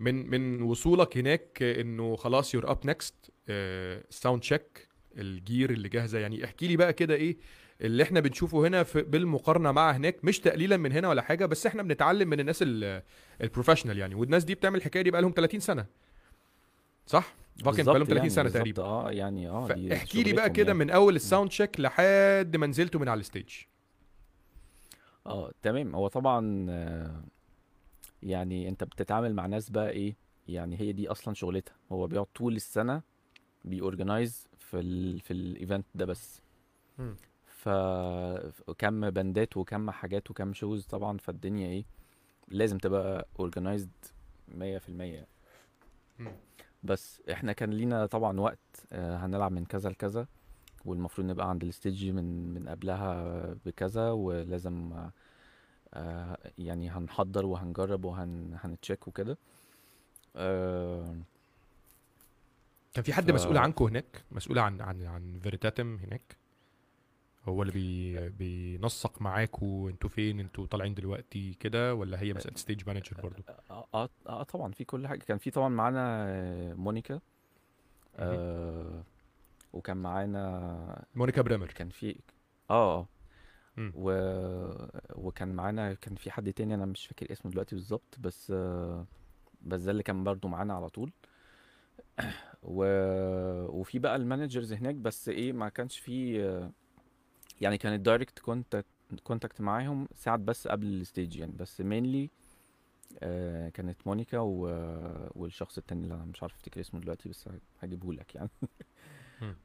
من من وصولك هناك إنه خلاص you're up next sound check ال gear اللي جاهزة. يعني احكي لي بقى كده إيه اللي إحنا بنشوفه هنا في بالمقارنة مع هناك. مش تقليلا من هنا ولا حاجة بس إحنا بنتعلم من الناس ال- ال professional يعني. والناس دي بتعمل الحكاية دي بقى لهم 30 سنة. صح؟ Wacken بقى لهم بالظبط 30 يعني سنة تقريبا. آه يعني آه دي فاحكي لي بقى كده يعني من أول ال sound check لحد ما نزلتوا من على ال stage آه تمام. هو طبعا يعني أنت بتتعامل مع ناس بقى إيه يعني هي دي أصلا شغلتها. هو بيقعد طول السنة بي organize في ال في ال event ده بس. مم. ف كم band ات وكم حاجات وكم shows طبعا فالدنيا إيه لازم تبقى organized مية في المية. مم. بس إحنا كان لينا طبعا وقت آه، هنلعب من كذا لكذا والمفروض نبقى عند ال stage من من قبلها بكذا ولازم آه، يعني هنحضر وهنجرب وهن check وكده. آه، كان في ف حد مسؤول عنكم هناك؟ مسؤول عن عن عن Veritatem هناك؟ هو اللي بي بينسق معاكوا أنتوا فين؟ أنتوا طالعين دلوقتي كده ولا هي مسألة stage manager برضو؟ آه آه آه، طبعا في كل حاجة. كان في طبعا معانا آه، مونيكا. آه وكان معانا مونيكا بريمر. كان في آه آه. و... وكان معانا كان في حد تاني أنا مش فاكر اسمه دلوقتي بالظبط بس آه بس ده اللي كان برضو معانا على طول. [coughs] و... وفي بقى ال managers هناك بس إيه ما كانش في آه، يعني كان ال direct contact contact معاهم ساعات بس قبل ال stage يعني بس mainly آه كانت مونيكا و... والشخص التاني اللي أنا مش عارف أفتكر اسمه دلوقتي بس هجيبه لك يعني.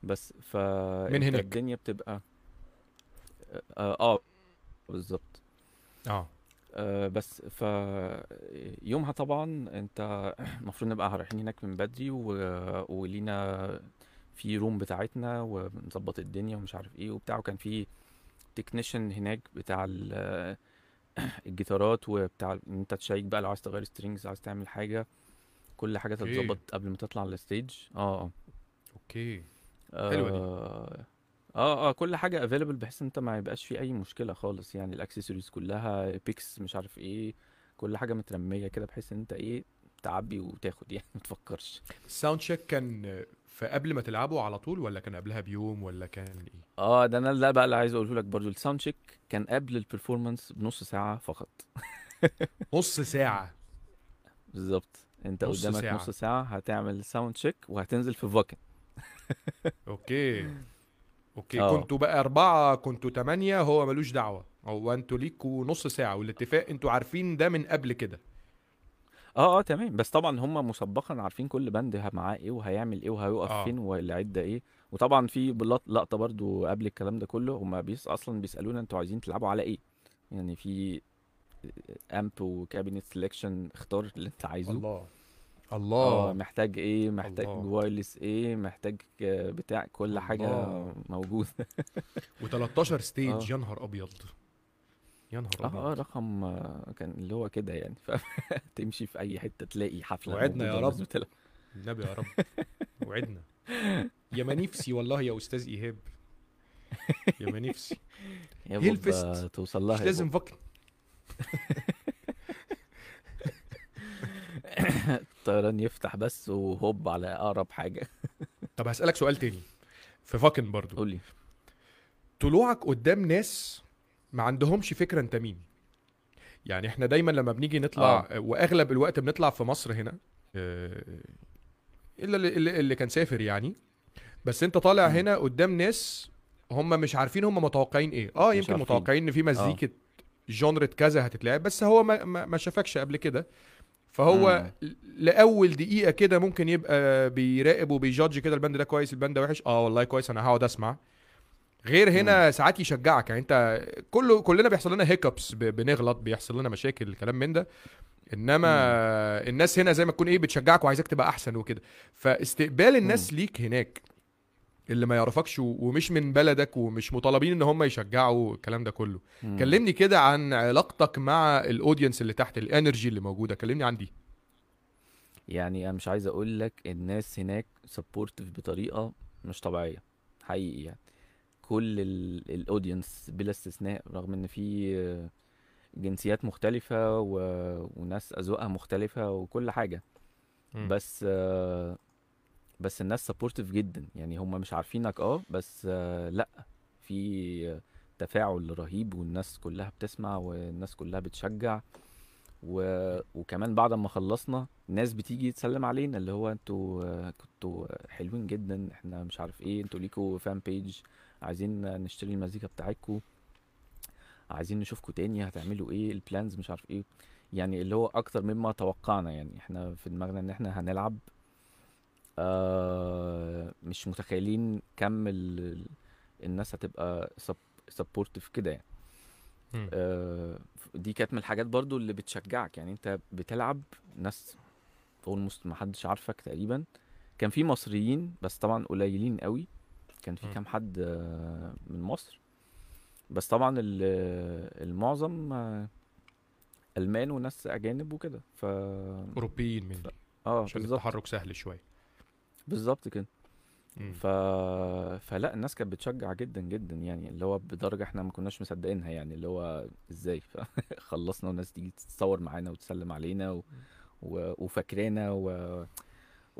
بس من فانت هناك؟ الدنيا بتبقى آه, آه بالظبط. آه. آه بس ف يومها طبعا أنت [clears throat] المفروض نبقى رايحين هناك من بدري و... ولينا في room بتاعتنا ونظبط الدنيا ومش عارف إيه وبتاع وكان في technician هناك بتاع ال- [clears throat] الجيتارات وبتاع إن أنت تشيك بقى لو عايز تغير strings عايز تعمل حاجة كل حاجة تتظبط قبل ما تطلع على ال stage آه آه. okay. حلوة دي. آه آه آه كل حاجة available بحيث إن أنت ما يبقاش في أي مشكلة خالص يعني الاكسسوارز كلها picks مش عارف إيه كل حاجة مترمية كده بحيث إن أنت إيه تعبي وتاخد يعني ما تفكرش. ال sound check كان في قبل ما تلعبوا على طول ولا كان قبلها بيوم ولا كان إيه؟ آه ده أنا ده بقى اللي عايز أقوله لك برضو ال sound check كان قبل ال performance بنص ساعة فقط. [laughs] نص ساعة. بالظبط. أنت نص قدامك ساعة. نص ساعة هتعمل sound check وهتنزل في Wacken [laughs] okay. okay. آه. كنتوا بقى أربعة كنتوا تمانية هو ملوش دعوة. هو أنتوا ليكوا نص ساعة والاتفاق أنتوا عارفين ده من قبل كده. آه آه تمام. بس طبعا هم مسبقا عارفين كل band ه- معاه إيه وهيعمل إيه وهيقف آه. فين والعدة إيه. وطبعا في بلط- لقطة برضو قبل الكلام ده كله هم بيس أصلا بيسألونا أنتوا عايزين تلعبوا على إيه. يعني في amp و cabinet selection اختار اللي أنت عايزه. الله. آه الله محتاج إيه محتاج الله. wireless إيه محتاج آه، بتاع كل حاجة الله. موجودة. و13 stage [laughs] آه يا نهار أبيض. يا نهار آه أبيض. آه رقم آه، كان اللي هو كده يعني فتمشي [laughs] في أي حتة تلاقي حفلة وعدنا يا رب. النبي يا رب. [laughs] وعدنا. يا ما نفسي والله يا أستاذ إيهاب. يا ما نفسي. يا هيل بوب فيست آه، توصل مش لها يا لازم بوب فك الطيران [laughs] يفتح بس وهوب على أقرب حاجة. طب هسألك سؤال تاني في فاكن برضو. قول لي طلوعك قدام ناس ما عندهمش فكرة انت مين. يعني إحنا دايما لما بنيجي نطلع آه. واغلب الوقت بنطلع في مصر هنا آه، إلا اللي, اللي كان سافر يعني. بس انت طالع مم. هنا قدام ناس هم مش عارفين هم متوقعين إيه. آه يمكن عارفين. متوقعين إن في آه. مزيكة جونرة كذا هتتلعب بس هو ما, ما, شافكش قبل كده. فهو امم لأول دقيقة كده ممكن يبقى بيراقب وبيجادج كده البند ده كويس البند ده وحش. آه والله كويس أنا هقعد أسمع. غير هنا ساعات يشجعك. يعني انت كله كلنا بيحصل لنا هيكبس بنغلط بيحصل لنا مشاكل كلام من ده. انما امم الناس هنا زي ما تكون إيه بتشجعك وعايزك تبقى احسن وكده. فاستقبال الناس ليك هناك اللي ما يعرفكش ومش من بلدك ومش مطالبين ان هم يشجعوا الكلام ده كله. امم كلمني كده عن علاقتك مع ال audience اللي تحت ال energy اللي موجودة. كلمني عن دي. يعني أنا مش عايز أقول لك الناس هناك supportive بطريقة مش طبيعية حقيقي يعني. كل ال audience بلا استثناء رغم إن في آه، جنسيات مختلفة و... وناس أذواقها مختلفة وكل حاجة. مم. بس آه، بس الناس sportive جدا. يعني هم مش عارفينك آه بس آه، لأ. في تفاعل رهيب والناس كلها بتسمع والناس كلها بتشجع. و... وكمان بعد ما خلصنا ناس بتيجي تسلم علينا اللي هو أنتوا كنتوا حلوين جدا إحنا مش عارف إيه أنتوا ليكوا fan page عايزين نشتري المزيكا بتاعتكم عايزين نشوفكم تاني هتعملوا إيه ال plans مش عارف إيه. يعني اللي هو أكتر مما توقعنا يعني. إحنا في دماغنا إن إحنا هنلعب. آه مش متخيلين كم ال... الناس هتبقى sportive كده يعني. آه دي كانت من الحاجات برضو اللي بتشجعك. يعني انت بتلعب ناس almost ما حدش عارفك تقريبا. كان في مصريين بس طبعا قليلين قوي. كان في. كام حد آه، من مصر. بس طبعا ال- المعظم آه، ألمان وناس أجانب وكده. ف أوروبيين مني. آه عشان التحرك سهل شوية. بالظبط كده. ف... فلا الناس كانت بتشجع جدا جدا يعني اللي هو بدرجة إحنا ما كناش مصدقينها يعني اللي هو إزاي؟ ف... [laughs] خلصنا والناس تيجي تتصور معانا وتسلم علينا و... و... وفاكرانا و...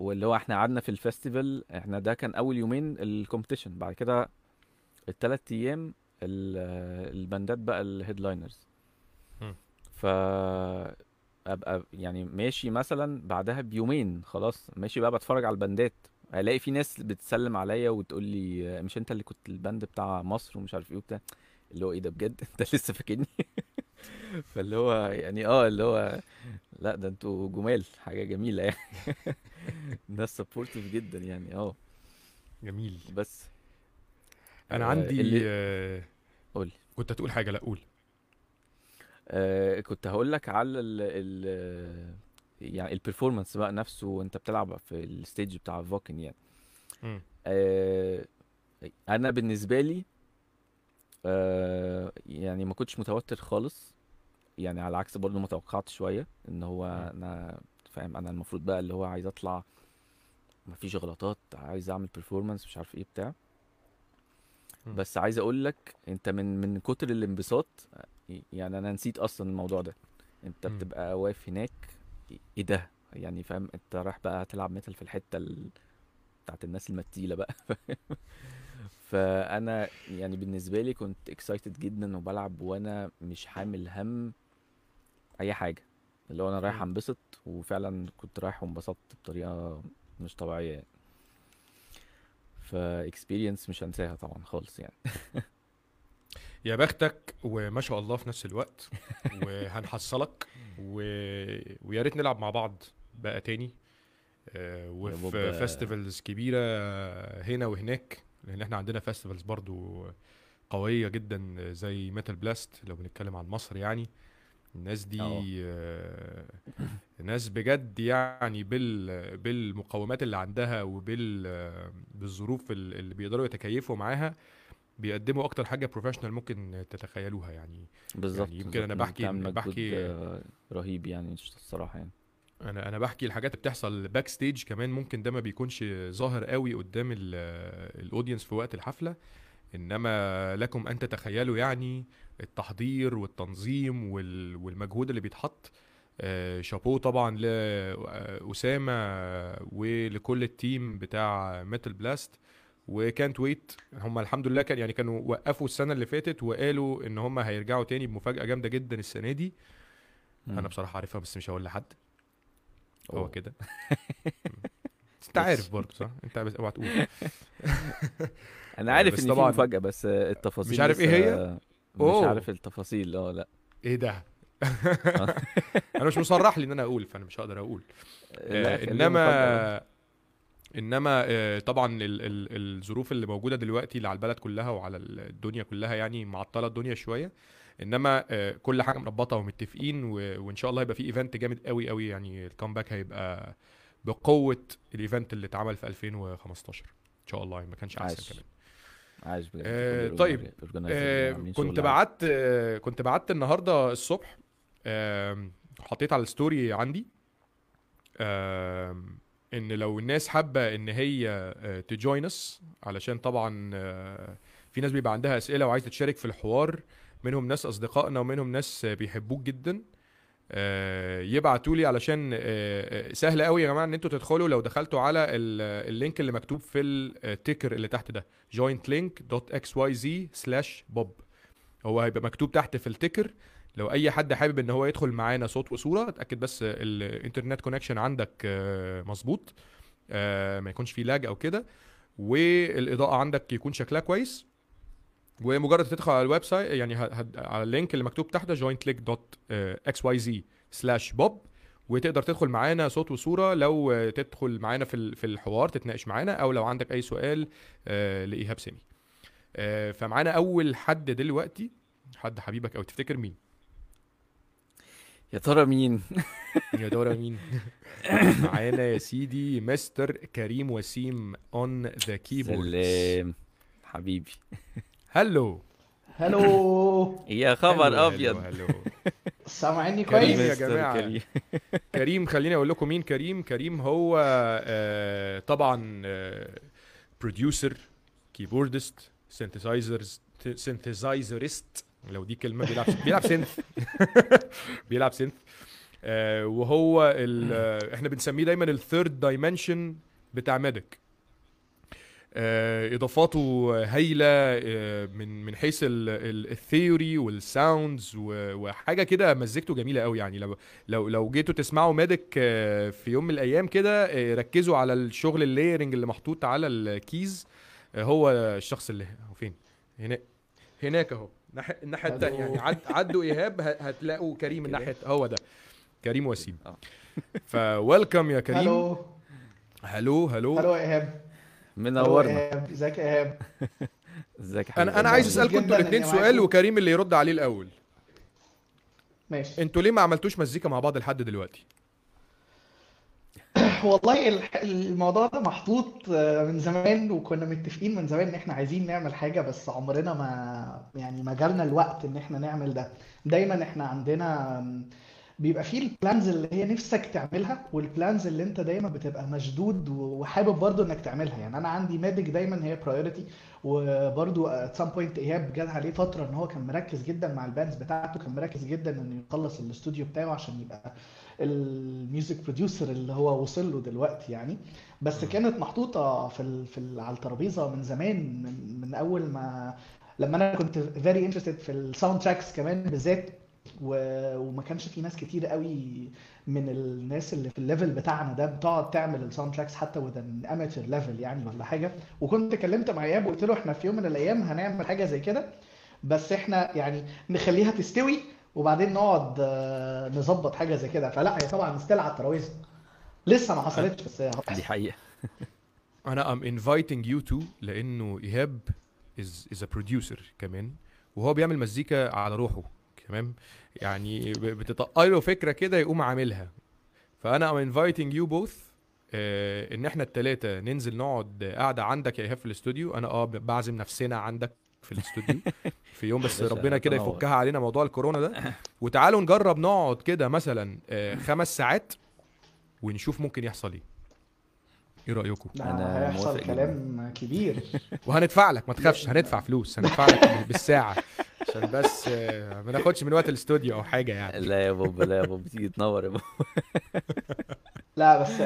واللي هو إحنا قعدنا في ال festival إحنا ده كان أول يومين ال competition بعد كده التلات أيام ال... ال bandات بقى ال headliners. ف أبقى يعني ماشي مثلا بعدها بيومين خلاص ماشي بقى بتفرج على ال bandات ألاقي في ناس بتسلم عليا وتقول لي مش أنت اللي كنت ال band بتاع مصر ومش عارف إيه وبتاع؟ اللي هو إيه ده بجد؟ [laughs] أنت لسه فاكرني؟ [laughs] فاللي هو يعني آه اللي هو لا ده أنتوا جمال حاجة جميلة يعني. [laughs] ناس sportive جدا يعني آه. جميل. بس. أنا آه، عندي اللي- آه، قول. كنت هتقول حاجة لا قول. آه كنت هقول لك على ال ال يعني ال performance بقى نفسه وأنت بتلعب في ال stage بتاع Wacken يعني. آه أنا بالنسبة لي آه يعني ما كنتش متوتر خالص. يعني على عكس برضه ما توقعت شوية إن هو. أنا فاهم أنا المفروض بقى اللي هو عايز أطلع ما فيش غلطات عايز أعمل performance مش عارف إيه بتاع. بس عايز أقول لك أنت من من كتر الانبساط يعني أنا نسيت أصلا الموضوع ده أنت. بتبقى واقف هناك إيه ده يعني فاهم أنت رايح بقى تلعب ميتال في الحتة ال... بتاعت الناس ال metal بقى [laughs] فأنا يعني بالنسبة لي كنت excited جدا وبلعب وأنا مش حامل هم أي حاجة اللي هو أنا رايح. أنبسط وفعلا كنت رايح وانبسطت بطريقة مش طبيعية يعني ف experience مش هنساها طبعا خالص يعني [laughs] يا بختك وما شاء الله في نفس الوقت وهنحصلك و... ويا ريت نلعب مع بعض بقى تاني آه، وفي. festivals كبيرة هنا وهناك لأن إحنا عندنا festivals برضو قوية جدا زي Metal Blast لو بنتكلم عن مصر يعني الناس دي. آه، ناس بجد يعني بال بالمقومات اللي عندها وبال آه، بالظروف ال- اللي بيقدروا يتكيفوا معاها بيقدموا أكتر حاجة professional ممكن تتخيلوها يعني بالظبط يعني يمكن. أنا بحكي بحكي آه، رهيب يعني الصراحة يعني أنا أنا بحكي الحاجات اللي بتحصل backstage كمان ممكن ده ما بيكونش ظاهر قوي قدام ال audience في وقت الحفلة إنما لكم أن تتخيلوا يعني التحضير والتنظيم وال- والمجهود اللي بيتحط. آه، شابوه طبعا لأسامة ولكل ال team بتاع Metal Blast وكانت with them الحمد لله كان يعني كانوا وقفوا السنة اللي فاتت وقالوا إن هم هيرجعوا تاني بمفاجأة جامدة جدا السنة دي. أنا مم. بصراحة عارفها بس مش هقول لحد. هو. كده. [laughs] أنت عارف برضه صح؟ أنت بس أوعى تقول. [laughs] أنا عارف إن في مفاجأة بس آه، التفاصيل مش عارف إيه هي؟ مش أوه. عارف التفاصيل آه لا إيه ده؟ [laughs] أنا مش مصرح لي إن أنا أقول فأنا مش هقدر أقول. آه،. إنما إنما آه، طبعا ال ال الظروف اللي موجودة دلوقتي اللي على البلد كلها وعلى الدنيا كلها يعني معطلة الدنيا شوية. إنما آه، كل حاجة مربطة ومتفقين وإن شاء الله يبقى في event جامد قوي قوي يعني ال comeback هيبقى بقوة ال event اللي اتعمل في 2015 إن شاء الله ما كانش أحسن. كمان. بجد آه، طيب، آه، كنت بعت آه، كنت بعت النهارده الصبح آم، حطيت على ال story عندي آم، إن لو الناس حابة إن هي ت join us علشان طبعا آه، في ناس بيبقى عندها أسئلة وعايزة تشارك في الحوار منهم ناس أصدقائنا ومنهم ناس آه، بيحبوك جدا يبعتوا لي علشان آه، آه، سهل قوي يا جماعة إن أنتوا تدخلوا لو دخلتوا على ال- ال link اللي مكتوب في ال ticker اللي تحت ده jointlink.xyz slash bob. هو هيبقى مكتوب تحت في ال ticker لو أي حد حابب إن هو يدخل معانا صوت وصورة اتأكد بس ال internet connection عندك آه، مظبوط آه، ما يكونش فيه lag أو كده. والإضاءة عندك يكون شكلها كويس. ومجرد تدخل على ال website يعني هد- على ال link اللي مكتوب تحت jointlink.xyz slash bob وتقدر تدخل معانا صوت وصورة لو تدخل معانا في في الحوار تتناقش معانا أو لو عندك أي سؤال آه، لإيهاب سامي. آه، فمعانا أول حد دلوقتي حد حبيبك أو تفتكر مين؟ يا ترى مين؟ يا ترى مين؟ [laughs] معانا يا سيدي مستر كريم وسيم on the keyboard سلام. حبيبي. هلو. هلو. يا خبر أبيض. Hello [laughs] سامعني كريم كويس؟ يا مستر جماعة. كريم. [laughs] كريم خليني أقول لكم مين كريم. كريم هو آه، طبعا producer keyboardist synthesizers synthesizerist لو دي كلمة بيلعب [laughs] بيلعب synth بيلعب synth آه، وهو ال- آه، إحنا بنسميه دايما ال third dimension بتاع ميدك إضافاته هايلة آه، من من حيث ال theory وال sounds وحاجة كده مزيكته جميلة قوي يعني. لو لو لو جيتوا تسمعوا ميدك آه، في يوم من الأيام كده آه، ركزوا على الشغل ال layering اللي محطوط على ال keys آه، هو الشخص اللي هو فين؟ هناك هناك أهو. الناحية. الثانية يعني. عد عدوا إيهاب هتلاقوا [laughs] كريم. الناحية هو ده. كريم وسيم. آه. فويلكم يا كريم. هلو هلو هلو هلو يا إيهاب. منورنا. ازيك يا ايهاب ازيك يا [laughs] حبيبي أنا أنا عايز أسألكم أنتوا الاثنين سؤال. وكريم اللي يرد عليه الأول. ماشي. أنتوا ليه ما عملتوش مزيكا مع بعض لحد دلوقتي؟ [clears throat] والله الموضوع ده محطوط آه، من زمان وكنا متفقين من زمان إن إحنا عايزين نعمل حاجة بس عمرنا ما يعني ما جالنا الوقت إن إحنا نعمل ده. دايما إحنا عندنا بيبقى فيه ال plans اللي هي نفسك تعملها وال plans اللي انت دايما بتبقى مشدود وحابب برضو انك تعملها. يعني أنا عندي ميديك دايما هي priority وبرضو at some point إيهاب جات عليه فترة إن هو كان مركز جدا مع ال bands بتاعته كان مركز جدا إنه يخلص الاستوديو بتاعه عشان يبقى ال music producer اللي هو وصل له دلوقتي يعني. بس كانت محطوطة في ال في ال على الترابيزة من زمان من, من أول ما لما أنا كنت very interested في ال soundtracks كمان بالذات. وما كانش في ناس كتير قوي من الناس اللي في ال level بتاعنا ده بتقعد تعمل ال soundtracks حتى an amateur level يعني ولا حاجة. وكنت كلمت مع إيهاب وقلت له إحنا في يوم من الأيام هنعمل حاجة زي كده بس إحنا يعني نخليها تستوي وبعدين نقعد آه، نظبط حاجة زي كده. فلا هي طبعا still على الترابيزه لسه ما حصلتش بس هي دي حقيقة. [laughs] أنا I'm inviting you to لأنه إيهاب is is a producer كمان وهو بيعمل مزيكا على روحه. تمام؟ يعني بتطق له فكرة كده يقوم عاملها. فأنا I'm inviting you both آه إن إحنا التلاتة ننزل نقعد قاعدة عندك يا إيهاب في الاستوديو. أنا آه بعزم نفسنا عندك في الاستوديو. [laughs] في يوم بس ربنا كده. يفكها علينا موضوع الكورونا ده. وتعالوا نجرب نقعد كده مثلا آه خمس ساعات ونشوف ممكن يحصل إيه. إيه رأيكم؟ ده أنا هيحصل. كلام كبير. [laughs] وهندفع لك ما تخافش هندفع فلوس هندفع لك بالساعة. [laughs] عشان بس آه، ما ناخدش من وقت الاستوديو أو حاجة يعني. لا يا بابا لا يا بابا تيجي تنور يا بابا [laughs] لا بس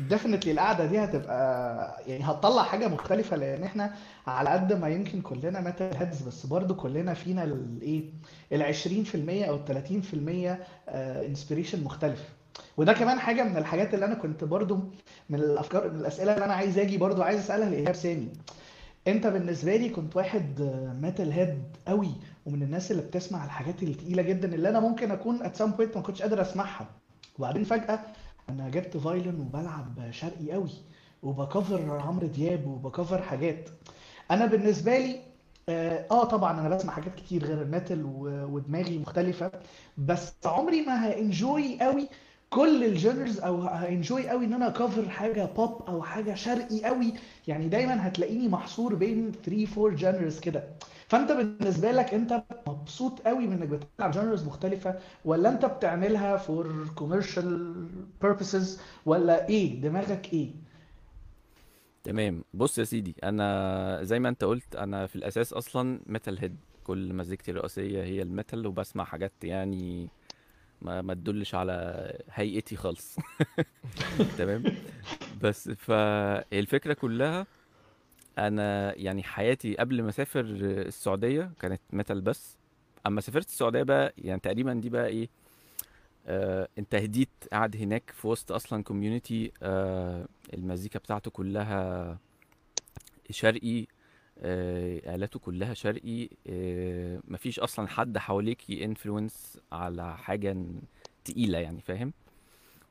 definitely القعدة دي هتبقى يعني هتطلع حاجة مختلفة لأن إحنا على قد ما يمكن كلنا metalheads بس برضو كلنا فينا الايه ال 20% أو ال 30% inspiration مختلف. وده كمان حاجة من الحاجات اللي أنا كنت برضو من الأفكار من الأسئلة اللي أنا عايز أجي برضو عايز أسألها لإيهاب سامي. أنت بالنسبة لي كنت واحد metalhead قوي. ومن الناس اللي بتسمع الحاجات التقيلة جدا اللي أنا ممكن أكون at some point ما كنتش قادر أسمعها. وبعدين فجأة أنا جبت violin وبلعب شرقي قوي وب cover عمرو دياب وب cover حاجات. أنا بالنسبة لي آه آه طبعا أنا بسمع حاجات كتير غير ال metal ودماغي مختلفة بس عمري ما ه enjoy قوي كل ال genres أو ه enjoy قوي إن أنا cover حاجة بوب أو حاجة شرقي قوي. يعني دايما هتلاقيني محصور بين 3 4 genres كده. فانت بالنسبة لك انت مبسوط قوي من انك بتلعب genres مختلفة ولا انت بتعملها for commercial purposes ولا إيه؟ دماغك إيه؟ تمام. بص يا سيدي أنا زي ما أنت قلت أنا في الأساس أصلا metalhead كل مزيكتي الرئيسية هي ال metal وبسمع حاجات يعني ما ما تدلش على هيئتي خالص. [laughs] تمام؟ بس فالفكرة كلها أنا يعني حياتي قبل ما أسافر السعودية كانت metal بس. أما سافرت السعودية بقى يعني تقريبا دي بقى إيه آه انت هديت قاعد هناك في وسط أصلا كوميونتي آه المزيكا بتاعته كلها شرقي آه آلاته كلها شرقي آه مفيش أصلا حد حواليك ينفلونس على حاجة تقيلة يعني فاهم؟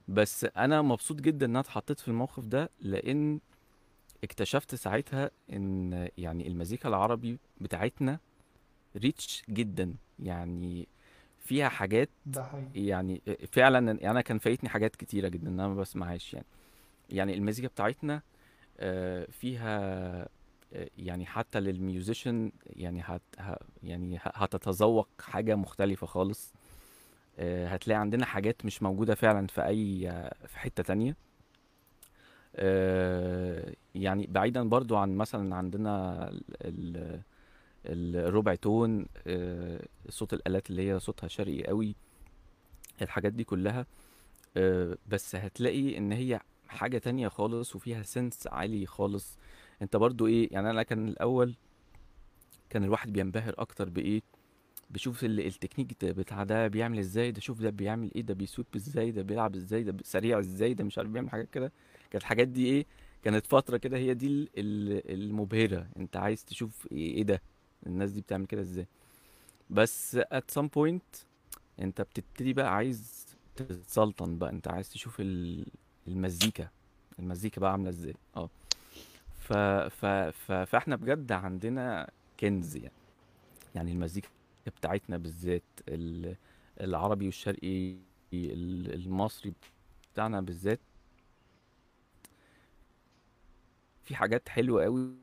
بس أنا مبسوط جدا إن أنا اتحطيت في الموقف ده لأن اكتشفت ساعتها إن يعني المزيكا العربي بتاعتنا ريتش جدا. يعني فيها حاجات ده حقيقي. يعني فعلا أنا كان فايتني حاجات كتيرة جدا إن أنا ما بسمعهاش يعني. يعني المزيكا بتاعتنا آه، فيها آه، يعني حتى للميوزيشن يعني هت ه- يعني ه- هتتذوق حاجة مختلفة خالص. آه، هتلاقي عندنا حاجات مش موجودة فعلا في أي في حتة تانية. يعني بعيدا برضو عن مثلا عندنا ال- ال- الربع تون آه، صوت الآلات اللي هي صوتها شرقي قوي الحاجات دي كلها آه، بس هتلاقي إن هي حاجة تانية خالص وفيها sense عالي خالص. أنت برضو إيه يعني أنا كان الأول كان الواحد بينبهر أكتر بإيه؟ بشوف ال- التكنيك بتاع ده بيعمل إزاي ده شوف ده بيعمل إيه ده بي sweep إزاي ده بيلعب إزاي ده سريع إزاي ده مش عارف بيعمل حاجات كده. كانت الحاجات دي إيه كانت فترة كده هي دي ال- ال- المبهرة. أنت عايز تشوف إيه إيه ده؟ الناس دي بتعمل كده إزاي؟ بس at some point أنت بتبتدي بقى عايز تتسلطن بقى. أنت عايز تشوف ال- المزيكا المزيكا بقى عاملة إزاي. آه. ف... ف... ف... فإحنا بجد عندنا كنز يعني. يعني المزيكا بتاعتنا بالذات ال- العربي والشرقي ال- المصري بتاعنا بالذات في حاجات حلوة قوي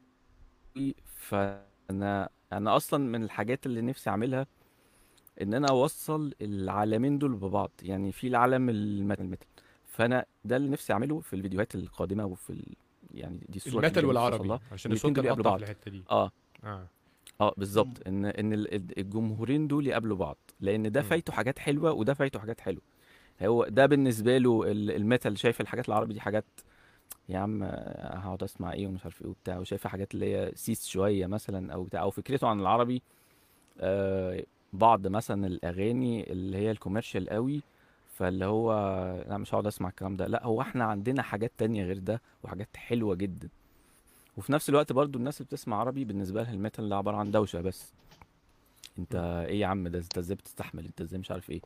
فأنا أنا أصلا من الحاجات اللي نفسي أعملها إن أنا أوصل العالمين دول ببعض. يعني في العالم ال metal. فأنا ده اللي نفسي أعمله في الفيديوهات القادمة وفي ال... يعني دي الصورة ال metal والعربي عشان الصوت كان قطع في بعض الحتة دي. آه. آه. آه بالظبط. إن إن ال- ال- الجمهورين دول يقابلوا بعض. لأن ده. فايته حاجات حلوة وده فايته حاجات حلوة. هو ده بالنسبة له ال- metal شايف الحاجات العربي دي حاجات يا عم هقعد اسمع إيه ومش عارف إيه وبتاع وشايفها حاجات اللي هي sis شوية مثلا أو بتاع أو فكرته عن العربي آه بعض مثلا الأغاني اللي هي ال commercial قوي فاللي هو لا مش هقعد اسمع الكلام ده لا هو إحنا عندنا حاجات تانية غير ده وحاجات حلوة جدا وفي نفس الوقت برضو الناس اللي بتسمع عربي بالنسبة لها الميتال ده عبارة عن دوشة بس انت إيه يا عم ده انت إزاي بتستحمل انت إزاي مش عارف إيه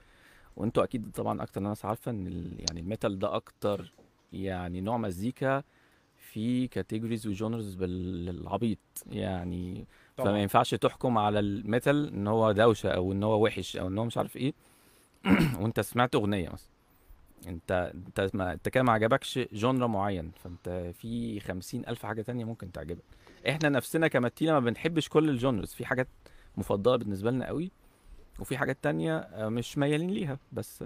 وانتوا أكيد طبعا أكتر ناس عارفة إن. يعني ال metal ده أكتر يعني نوع مزيكا في categories و genres بالعبيط يعني فما طبعا. ينفعش تحكم على ال metal إن هو دوشة أو إن هو وحش أو إن هو مش عارف إيه. [clears throat] وأنت سمعت أغنية مثلا. أنت أنت ما أنت كده ما عجبكش genre معين. فأنت في خمسين ألف حاجة تانية ممكن تعجبك. إحنا نفسنا كمتينا ما بنحبش كل الجونرز في حاجات مفضلة بالنسبة لنا قوي وفي حاجات تانية مش ميالين ليها. بس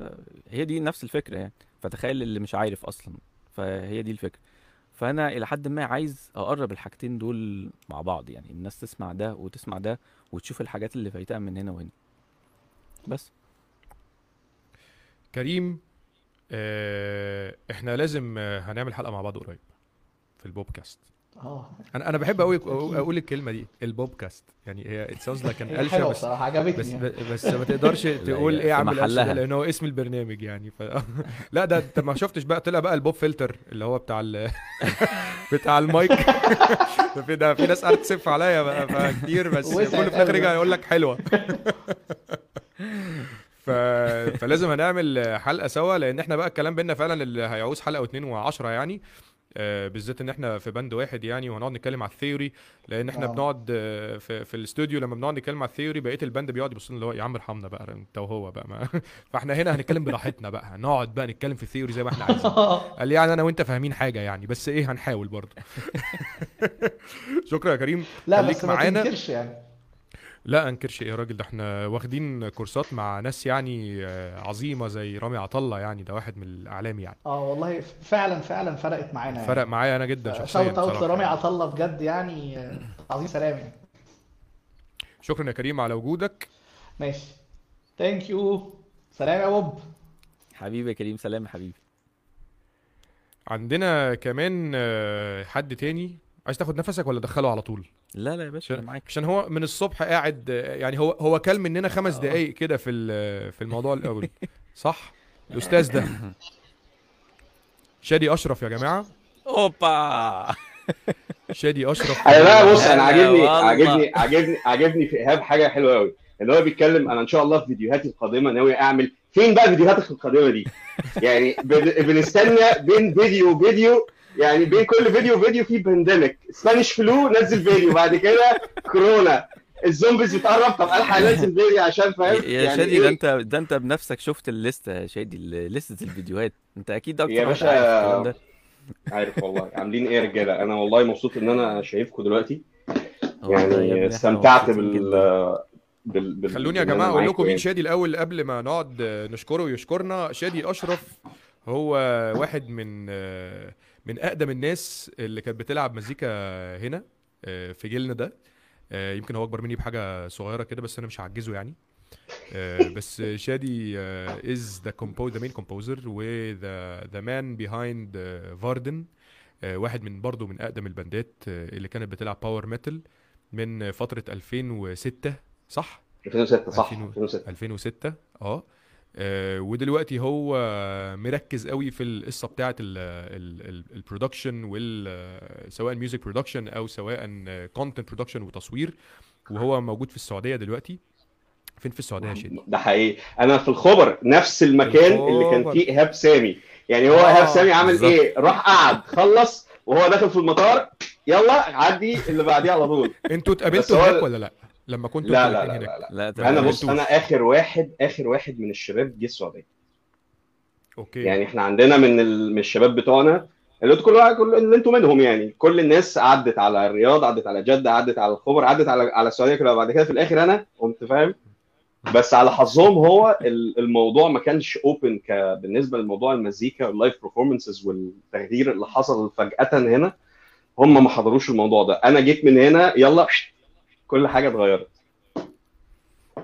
هي دي نفس الفكرة يعني. فتخيل اللي مش عارف أصلا. فهي دي الفكرة. فأنا إلى حد ما عايز أقرب الحاجتين دول مع بعض يعني الناس تسمع ده وتسمع ده وتشوف الحاجات اللي فايتها من هنا وهنا. بس. كريم آه إحنا لازم آه، هنعمل حلقة مع بعض قريب في البوبكاست آه أنا أنا بحب قوي. أقول الكلمة دي البوبكاست يعني هي it sounds like an قلشه حلوة بس بصراحة عجبتني بس يعني. بس ما تقدرش [laughs] تقول إيه ده محلها. لأن هو اسم البرنامج يعني ف... [laughs] لا ده انت ما شفتش بقى طلع بقى ال pop filter اللي هو بتاع ال... [laughs] بتاع المايك في ده في ناس قعدت تسف عليا بقى فكتير بس كله في الآخر. يرجع يقول لك حلوة ف... فلازم هنعمل حلقة سوا لأن إحنا بقى الكلام بينا فعلا اللي هيعوز حلقة واتنين وعشرة يعني بالذات إن إحنا في بند واحد يعني وهنقعد نتكلم على الثيوري لأن إحنا آه. بنقعد آه، في, في الاستوديو لما بنقعد نتكلم على الثيوري بقية البند بيقعد يبص لنا اللي هو يا عم ارحمنا بقى انت وهو بقى ما. [laughs] فإحنا هنا هنتكلم براحتنا بقى هنقعد بقى نتكلم في الثيوري زي ما إحنا عايزين [laughs] قال لي يعني أنا وأنت فاهمين حاجة يعني بس إيه هنحاول برضه [laughs] شكرا يا كريم لا بس ما معانا. تنكرش يعني لا انكرش إيه يا راجل ده إحنا واخدين كورسات مع ناس يعني آه، عظيمة زي رامي عطله يعني ده واحد من الأعلام يعني. آه والله فعلا فعلا فرقت معانا فرق معايا أنا جدا يعني شخصيا shout out لرامي يعني. عطله بجد يعني آه، عظيم سلام يعني. شكرا يا كريم على وجودك. ماشي. thank you سلام يا بوب. حبيبي يا كريم سلام يا حبيبي. عندنا كمان آه، حد تاني. عايز تاخد نفسك ولا دخله على طول؟ لا لا يا باشا أنا معاك. عشان هو من الصبح قاعد يعني هو هو كل مننا خمس آه. دقايق كده في ال- في الموضوع الأول. [laughs] صح؟ الأستاذ ده. شادي أشرف يا جماعة. أوبا. شادي أشرف. أنا بقى بص أنا عاجبني. عاجبني عاجبني عاجبني في إيهاب حاجة حلوة قوي اللي هو بيتكلم أنا إن شاء الله في فيديوهاتي القادمة ناوي أعمل فين بقى فيديوهاتك القادمة دي؟ يعني بن- بنستنى بين فيديو وفيديو يعني بين كل فيديو وفيديو في pandemic سبانيش فلو نزل فيديو بعد كده كورونا. الزومبيز بتقرب طب ألحق أنزل فيديو عشان فاهم؟ يا يعني شادي ده إيه؟ انت ده أنت بنفسك شفت الليسته يا شادي لستة الفيديوهات. أنت أكيد أكتر يا باشا، عارف ده. والله. عاملين إيه يا رجالة؟ أنا والله مبسوط إن أنا شايفكم دلوقتي. يعني استمتعت بال جدا. بال, بال... خلوني يا جماعة أقول لكم مين يعني. شادي الأول قبل ما نقعد نشكره ويشكرنا. شادي أشرف هو واحد من آه، من أقدم الناس اللي كانت بتلعب مزيكا هنا آه، في جيلنا ده. آه، يمكن هو أكبر مني بحاجة صغيرة كده بس أنا مش هعجزه يعني. آه، بس شادي is the compose the main composer و the the man behind فاردن واحد من برضه من أقدم الباندات اللي كانت بتلعب power metal من فترة 2006 صح؟ 2006 صح. 2000 2006 2006 آه. ودلوقتي هو مركز قوي في القصة بتاعه ال production وال سواء music production أو سواء content production وتصوير. وهو موجود في السعودية دلوقتي. فين في السعودية يا شادي ده حقيقي. أنا في الخبر نفس المكان اللي كان الخبر. فيه إيهاب سامي. يعني هو آه، إيهاب سامي عامل بالظبط. إيه؟ راح قعد خلص وهو داخل في المطار. يلا عدي اللي بعديه على طول. أنتوا اتقابلتوا هناك ولا لأ؟ لما كنتوا لا لا لا لا, هناك. لا. لا تمام. أنا بص. أنا آخر واحد آخر واحد من الشباب جه السعودية. okay. يعني إحنا عندنا من ال... من الشباب بتوعنا اللي أنتوا كل واحد كل اللي أنتوا منهم يعني. كل الناس عدت على الرياض عدت على جدة عدت على الخبر عدت على على السعودية كلها. بعد كده في الآخر أنا قمت فاهم؟ بس على حظهم هو ال- الموضوع ما كانش open ك بالنسبة لموضوع المزيكا وال live performances والتغيير اللي حصل فجأة هنا. هم ما حضروش الموضوع ده. أنا جيت من هنا يلا كل حاجة اتغيرت.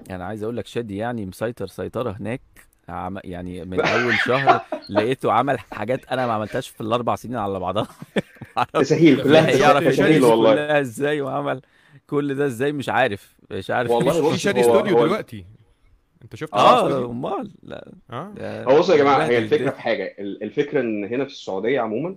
يعني عايز أقول لك شادي يعني مسيطر سيطرة هناك عم... يعني من أول شهر لقيته عمل حاجات أنا ما عملتهاش في الأربع سنين على بعضها. [laughs] تسهيل كلها يعرف شادي تسهيل والله. كلها إزاي وعمل كل ده إزاي مش عارف مش عارف. والله في شادي استوديو دلوقتي. انت شفت آه؟ أمال. لا. آه؟ هو بصوا يا جماعة هي الفكرة. في حاجة. ال- الفكرة إن هنا في السعودية عموما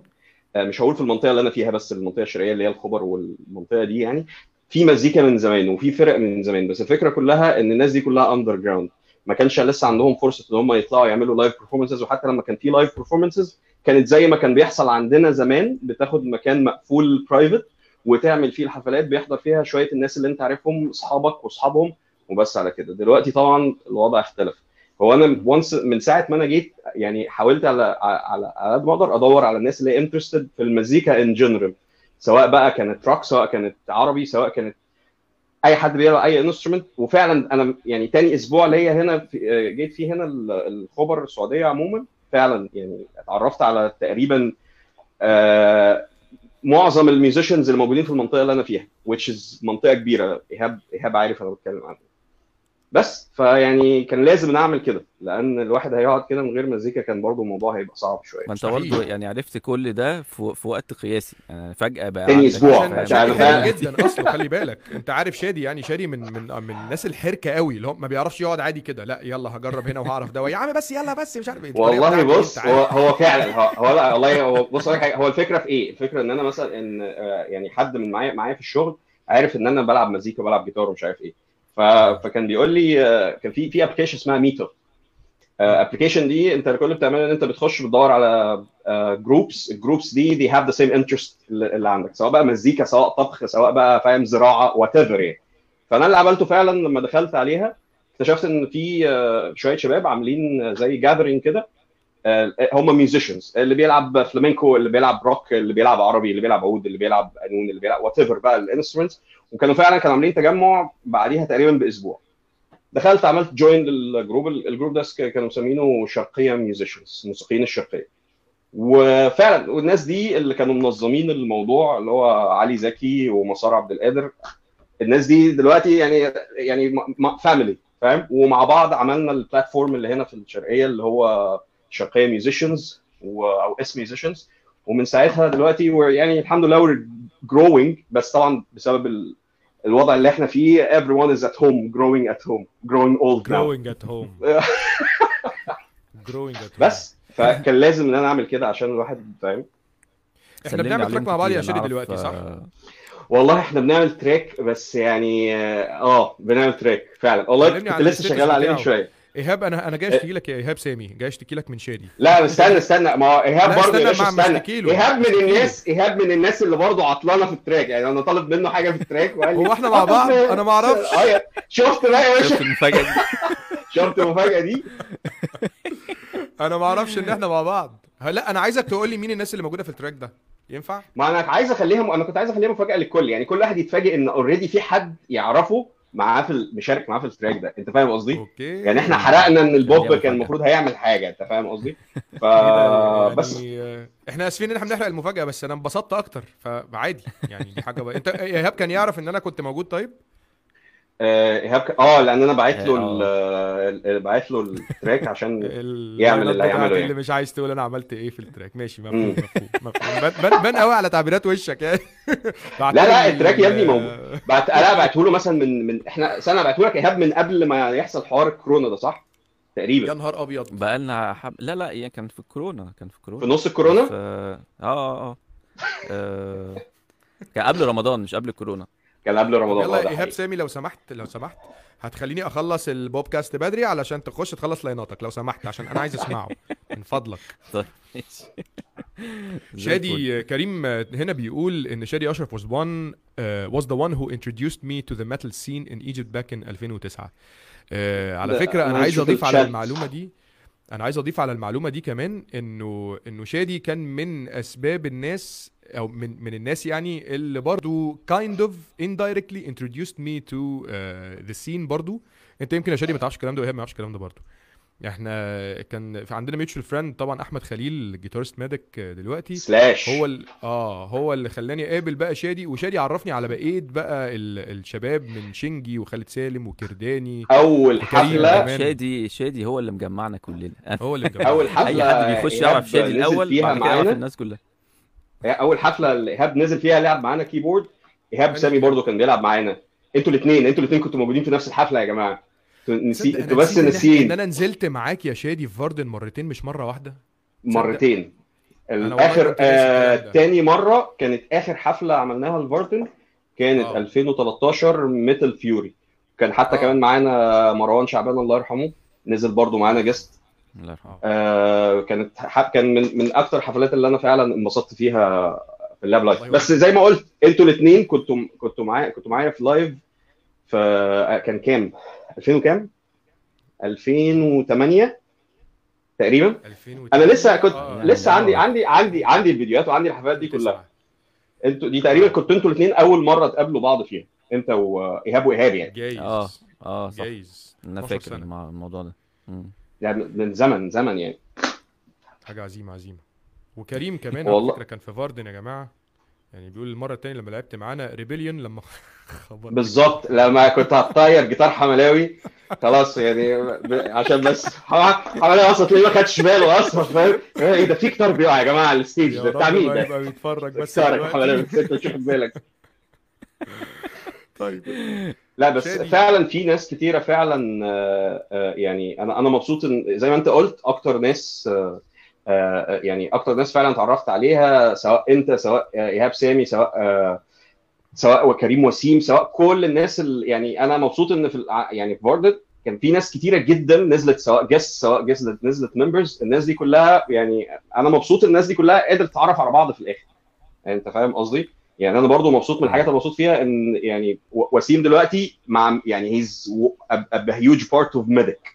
آه، مش هقول في المنطقة اللي أنا فيها بس المنطقة الشرقية اللي هي الخبر والمنطقة دي يعني في مزيكا من زمان وفي فرق من زمان بس الفكرة كلها إن الناس دي كلها underground ما كانش لسه عندهم فرصة إن هم يطلعوا يعملوا live performances وحتى لما كان في live performances كانت زي ما كان بيحصل عندنا زمان بتاخد مكان مقفول private وتعمل فيه الحفلات بيحضر فيها شوية الناس اللي أنت عارفهم أصحابك وأصحابهم وبس على كده. دلوقتي طبعا الوضع اختلف. هو أنا once من ساعة ما أنا جيت يعني حاولت على على قد ما أقدر أدور على الناس اللي interested في المزيكا in general سواء بقى كانت روك سواء كانت عربي سواء كانت أي حد بيلعب أي instrument وفعلا أنا يعني تاني أسبوع ليا هنا في جيت فيه هنا ال- الخبر السعودية عموما. فعلا يعني اتعرفت على تقريبا آه، معظم ال musicians اللي موجودين في المنطقة اللي أنا فيها which is منطقة كبيرة. إيهاب إيهاب عارف أنا بتكلم عنها. بس فيعني كان لازم نعمل كده لأن الواحد هيقعد كده من غير مزيكا كان برضو الموضوع هيبقى صعب شوية ما انت. برضه يعني عرفت كل ده في, في وقت قياسي يعني فجأة بقى تاني فاهم. جدا اصله خلي بالك أنت عارف شادي يعني شادي من من من الناس الحركة قوي اللي هو ما بيعرفش يقعد عادي كده لا يلا هجرب هنا وهعرف ده يا عم بس يلا بس مش عارف إيه والله بص هو. هو فعلا هو, لا والله هو بص هو الفكرة في إيه؟ الفكرة إن أنا مثلا إن آه، يعني حد من معايا معايا في الشغل عارف إن أنا بلعب مزيكا وبلعب جيتار ومش عارف إيه. فكان بيقول لي آه، كان في في application اسمها ميتو application دي انت كل اللي بتعمله ان انت بتخش بتدور على groups ال groups دي دي have the same interest اللي عندك سواء بقى مزيكا سواء طبخ سواء بقى فاهم زراعة whatever يعني. فانا اللي عملته فعلا لما دخلت عليها اكتشفت ان في آه، شوية شباب عاملين زي gathering كده آه، هم musicians اللي بيلعب flamenco اللي بيلعب روك اللي بيلعب عربي اللي بيلعب عود اللي بيلعب قانون اللي بيلعب whatever بقى ال instruments وكانوا فعلا كانوا عاملين تجمع بعديها تقريبا بأسبوع. دخلت عملت join للجروب الجروب ده كانوا مسمينه شرقية musicians موسيقيين الشرقية. وفعلا والناس دي اللي كانوا منظمين الموضوع اللي هو علي زكي ومسار عبد القادر الناس دي دلوقتي يعني يعني family فاهم؟ ومع بعض عملنا ال platform اللي هنا في الشرقية اللي هو شرقية musicians أو S musicians ومن ساعتها دلوقتي يعني الحمد لله we're growing بس طبعا بسبب ال... الوضع اللي إحنا فيه everyone is at home growing at home growing old now. Growing at home. [laughs] Growing at home. بس فكان لازم إن أنا أعمل كده عشان الواحد فاهم؟ إحنا بنعمل track مع بعض يا شادي دلوقتي صح؟ آه، والله إحنا بنعمل track بس يعني آه بنعمل track فعلا. والله كنت لسه شغال عليه من. شوية. إيهاب أنا أنا جاي أشتكي لك يا إيهاب سامي جاي أشتكي لك من شادي. لا بس استنى استنى. ما هو إيهاب برضه استنى، استنى. اشتكيله. إيهاب من. الناس إيهاب من الناس اللي برضه عطلانة في ال track. يعني أنا طالب منه حاجة في ال track وقال لي هو إحنا مع بعض؟ [laughs] أنا ما أعرفش. آه يا- شفت بقى يا شفت باشا المفاجأة دي. شفت المفاجأة دي؟ [laughs] [laughs] أنا ما أعرفش إن إحنا مع بعض. لا أنا عايزك تقول لي مين الناس اللي موجودة في ال track ده. ينفع؟ ما أنا عايز اخليها أنا كنت عايز اخليها مفاجأة للكل. يعني كل واحد يتفاجئ إن already في حد يعرفه معاه في مشارك معاه في ال track ده انت فاهم قصدي؟ أوكي يعني إحنا حرقنا إن البوب كان. المفروض هيعمل حاجة انت فاهم قصدي؟ ف [laughs] إيه؟ يعني بس آه، إحنا آسفين إن إحنا بنحرق المفاجأة بس أنا انبسطت أكتر فعادي يعني دي حاجة بقى. انت إيهاب كان يعرف إن أنا كنت موجود طيب ايهاب ك- آه لأن أنا بعت له آه. ال- ال- بعت له ال track عشان [laughs] يعمل اللي هيعمله يعني. اللي مش عايز تقول أنا عملت إيه في ال track. ماشي مفهوم مم. مفهوم مفهوم. بان- قوي على تعبيرات وشك يعني. [laughs] لا لا ال track يا ابني موجود [laughs] بعت لا بعته له مثلا من من إحنا سنة بعته لك ايهاب من قبل ما يحصل حوار الكورونا ده صح؟ يا تقريبا نهار أبيض. بقالنا حب... لا لا يعني كان في الكورونا كان في الكورونا في نص الكورونا؟ آه آه آه. آه، كان قبل رمضان مش قبل الكورونا. كان قبل رمضان يلا ده إيهاب حقيقي. سامي لو سمحت لو سمحت هتخليني أخلص البودكاست بدري علشان تخش تخلص لايناتك لو سمحت عشان أنا عايز أسمعه [laughs] من فضلك [laughs] طيب. [laughs] شادي كريم هنا بيقول إن شادي أشرف was one uh, was the one who introduced me to the metal scene in Egypt back in 2009 uh, على ده فكرة أنا أنا عايز أضيف على. المعلومة دي أنا عايز أضيف على المعلومة دي كمان إنه إنه شادي كان من أسباب الناس أو من من الناس يعني اللي برضو kind of indirectly introduced me to uh, the scene برضو. أنت يمكن يا شادي ما تعرفش الكلام ده وإيهاب ما يعرفش الكلام ده برضو. إحنا كان في عندنا mutual friend طبعا أحمد خليل guitarist ميدك دلوقتي. سلاش هو ال... آه هو اللي خلاني أقابل بقى شادي. وشادي عرفني على بقية بقى ال... الشباب من شنجي وخالد سالم وكرداني أول حفلة. كمان. شادي شادي هو اللي مجمعنا كلنا. هو اللي [laughs] مجمعنا. أول حفلة أي حد بيخش يعرف شادي الأول فيها بعد كده الناس كلها. أول حفلة اللي إيهاب نزل فيها لعب معانا keyboard إيهاب سامي برضو كان بيلعب معانا. أنتوا الاثنين أنتوا الاثنين كنتوا موجودين في نفس الحفلة يا جماعة. نسي... أنتوا أنا بس إحنا- ان ناسيين. أنا نزلت معاك يا شادي في فاردن مرتين مش مرة واحدة؟ مرتين. ناسي آه. تاني مرة كانت آخر حفلة عملناها لفارتن كانت آه. 2013 ميتال فيوري كان حتى آه. كمان معانا مروان شعبان الله يرحمه نزل برضو معانا guest الله يرحمه. آه كانت ح... كان من من أكتر الحفلات اللي أنا فعلا انبسطت فيها في اللاب live. بس زي ما قلت أنتوا الاثنين كنتوا كنتوا معايا كنتوا معايا في live ف آه، كان كام؟ 2000 وكام؟ 2008 تقريبا. 2000 أنا لسه كنت آه، لسه آه. عندي عندي عندي عندي الفيديوهات وعندي الحفلات دي كلها. أنتوا دي تقريبا كنتوا أنتوا الاثنين أول مرة تقابلوا بعض فيها. انت وإيهاب وإيهاب يعني. جايز. آه آه صح. جايز. أنا 12 فاكر الموضوع ده. مم. يعني من زمن زمن يعني. حاجة عظيمة عظيمة. وكريم كمان والله. على فكرة كان في فاردن يا جماعة. يعني بيقول المرة الثانية لما لعبت معانا ريبيليون لما [laughs] بالظبط. لما كنت هتطير جيتار حملاوي خلاص يعني عشان بس [laughs] حملاوي أصلا تلاقيه ما خدش باله أصلا فاهم؟ إيه ده في جيتار بيقع يا جماعة على ال stage ده بتاع مين ده؟ بيتفرج بس دلوقتي. حملاوي انت مش واخد بالك. [laughs] طيب. لا بس شادي. فعلا في ناس كتيرة فعلا آه، آه، يعني أنا أنا مبسوط إن زي ما أنت قلت أكتر ناس آه، يعني أكتر ناس فعلا اتعرفت عليها سواء أنت سواء إيهاب سامي سواء سواء وكريم وسيم سواء كل الناس اللي يعني أنا مبسوط إن في يعني في فاردن كان في ناس كتيرة جدا نزلت سواء guest سواء guest نزلت members الناس دي كلها يعني أنا مبسوط الناس دي كلها قادرة تتعرف على بعض في الآخر. يعني أنت فاهم قصدي؟ يعني أنا برضو مبسوط من الحاجات اللي مبسوط فيها إن يعني وسيم دلوقتي مع يعني هيز a huge part of medic.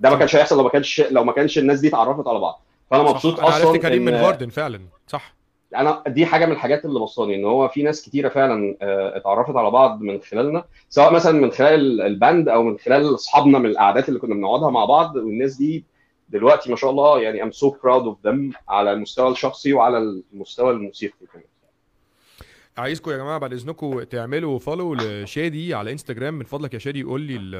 ده ما كانش هيحصل لو ما كانش لو ما كانش الناس دي اتعرفت على بعض. فأنا مبسوط أصلا عرفت كريم من فاردن فعلا. صح. أنا دي حاجة من الحاجات اللي بسطاني إن هو في ناس كتيرة فعلا آه، اتعرفت على بعض من خلالنا سواء مثلا من خلال ال- ال band أو من خلال أصحابنا من القعدات اللي كنا بنقعدها مع بعض. والناس دي دلوقتي ما شاء الله يعني I'm so proud of them على المستوى الشخصي وعلى المستوى الموسيقي كمان. عايزكم يا جماعة بعد إذنكم تعملوا follow لشادي على انستجرام من فضلك يا شادي قول لي ال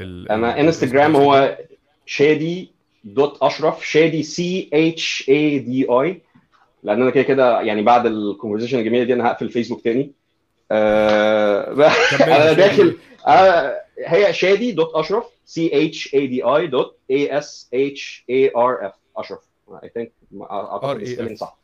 ال أنا انستجرام هو شادي dot أشرف شادي C H A D I لأن أنا كده كده يعني بعد ال conversation الجميلة دي أنا هقفل فيسبوك تاني. آه، [laughs] أنا. داخل آه، هي شادي dot أشرف C H A D I dot A S H A R F أشرف. I think أعتقد صح.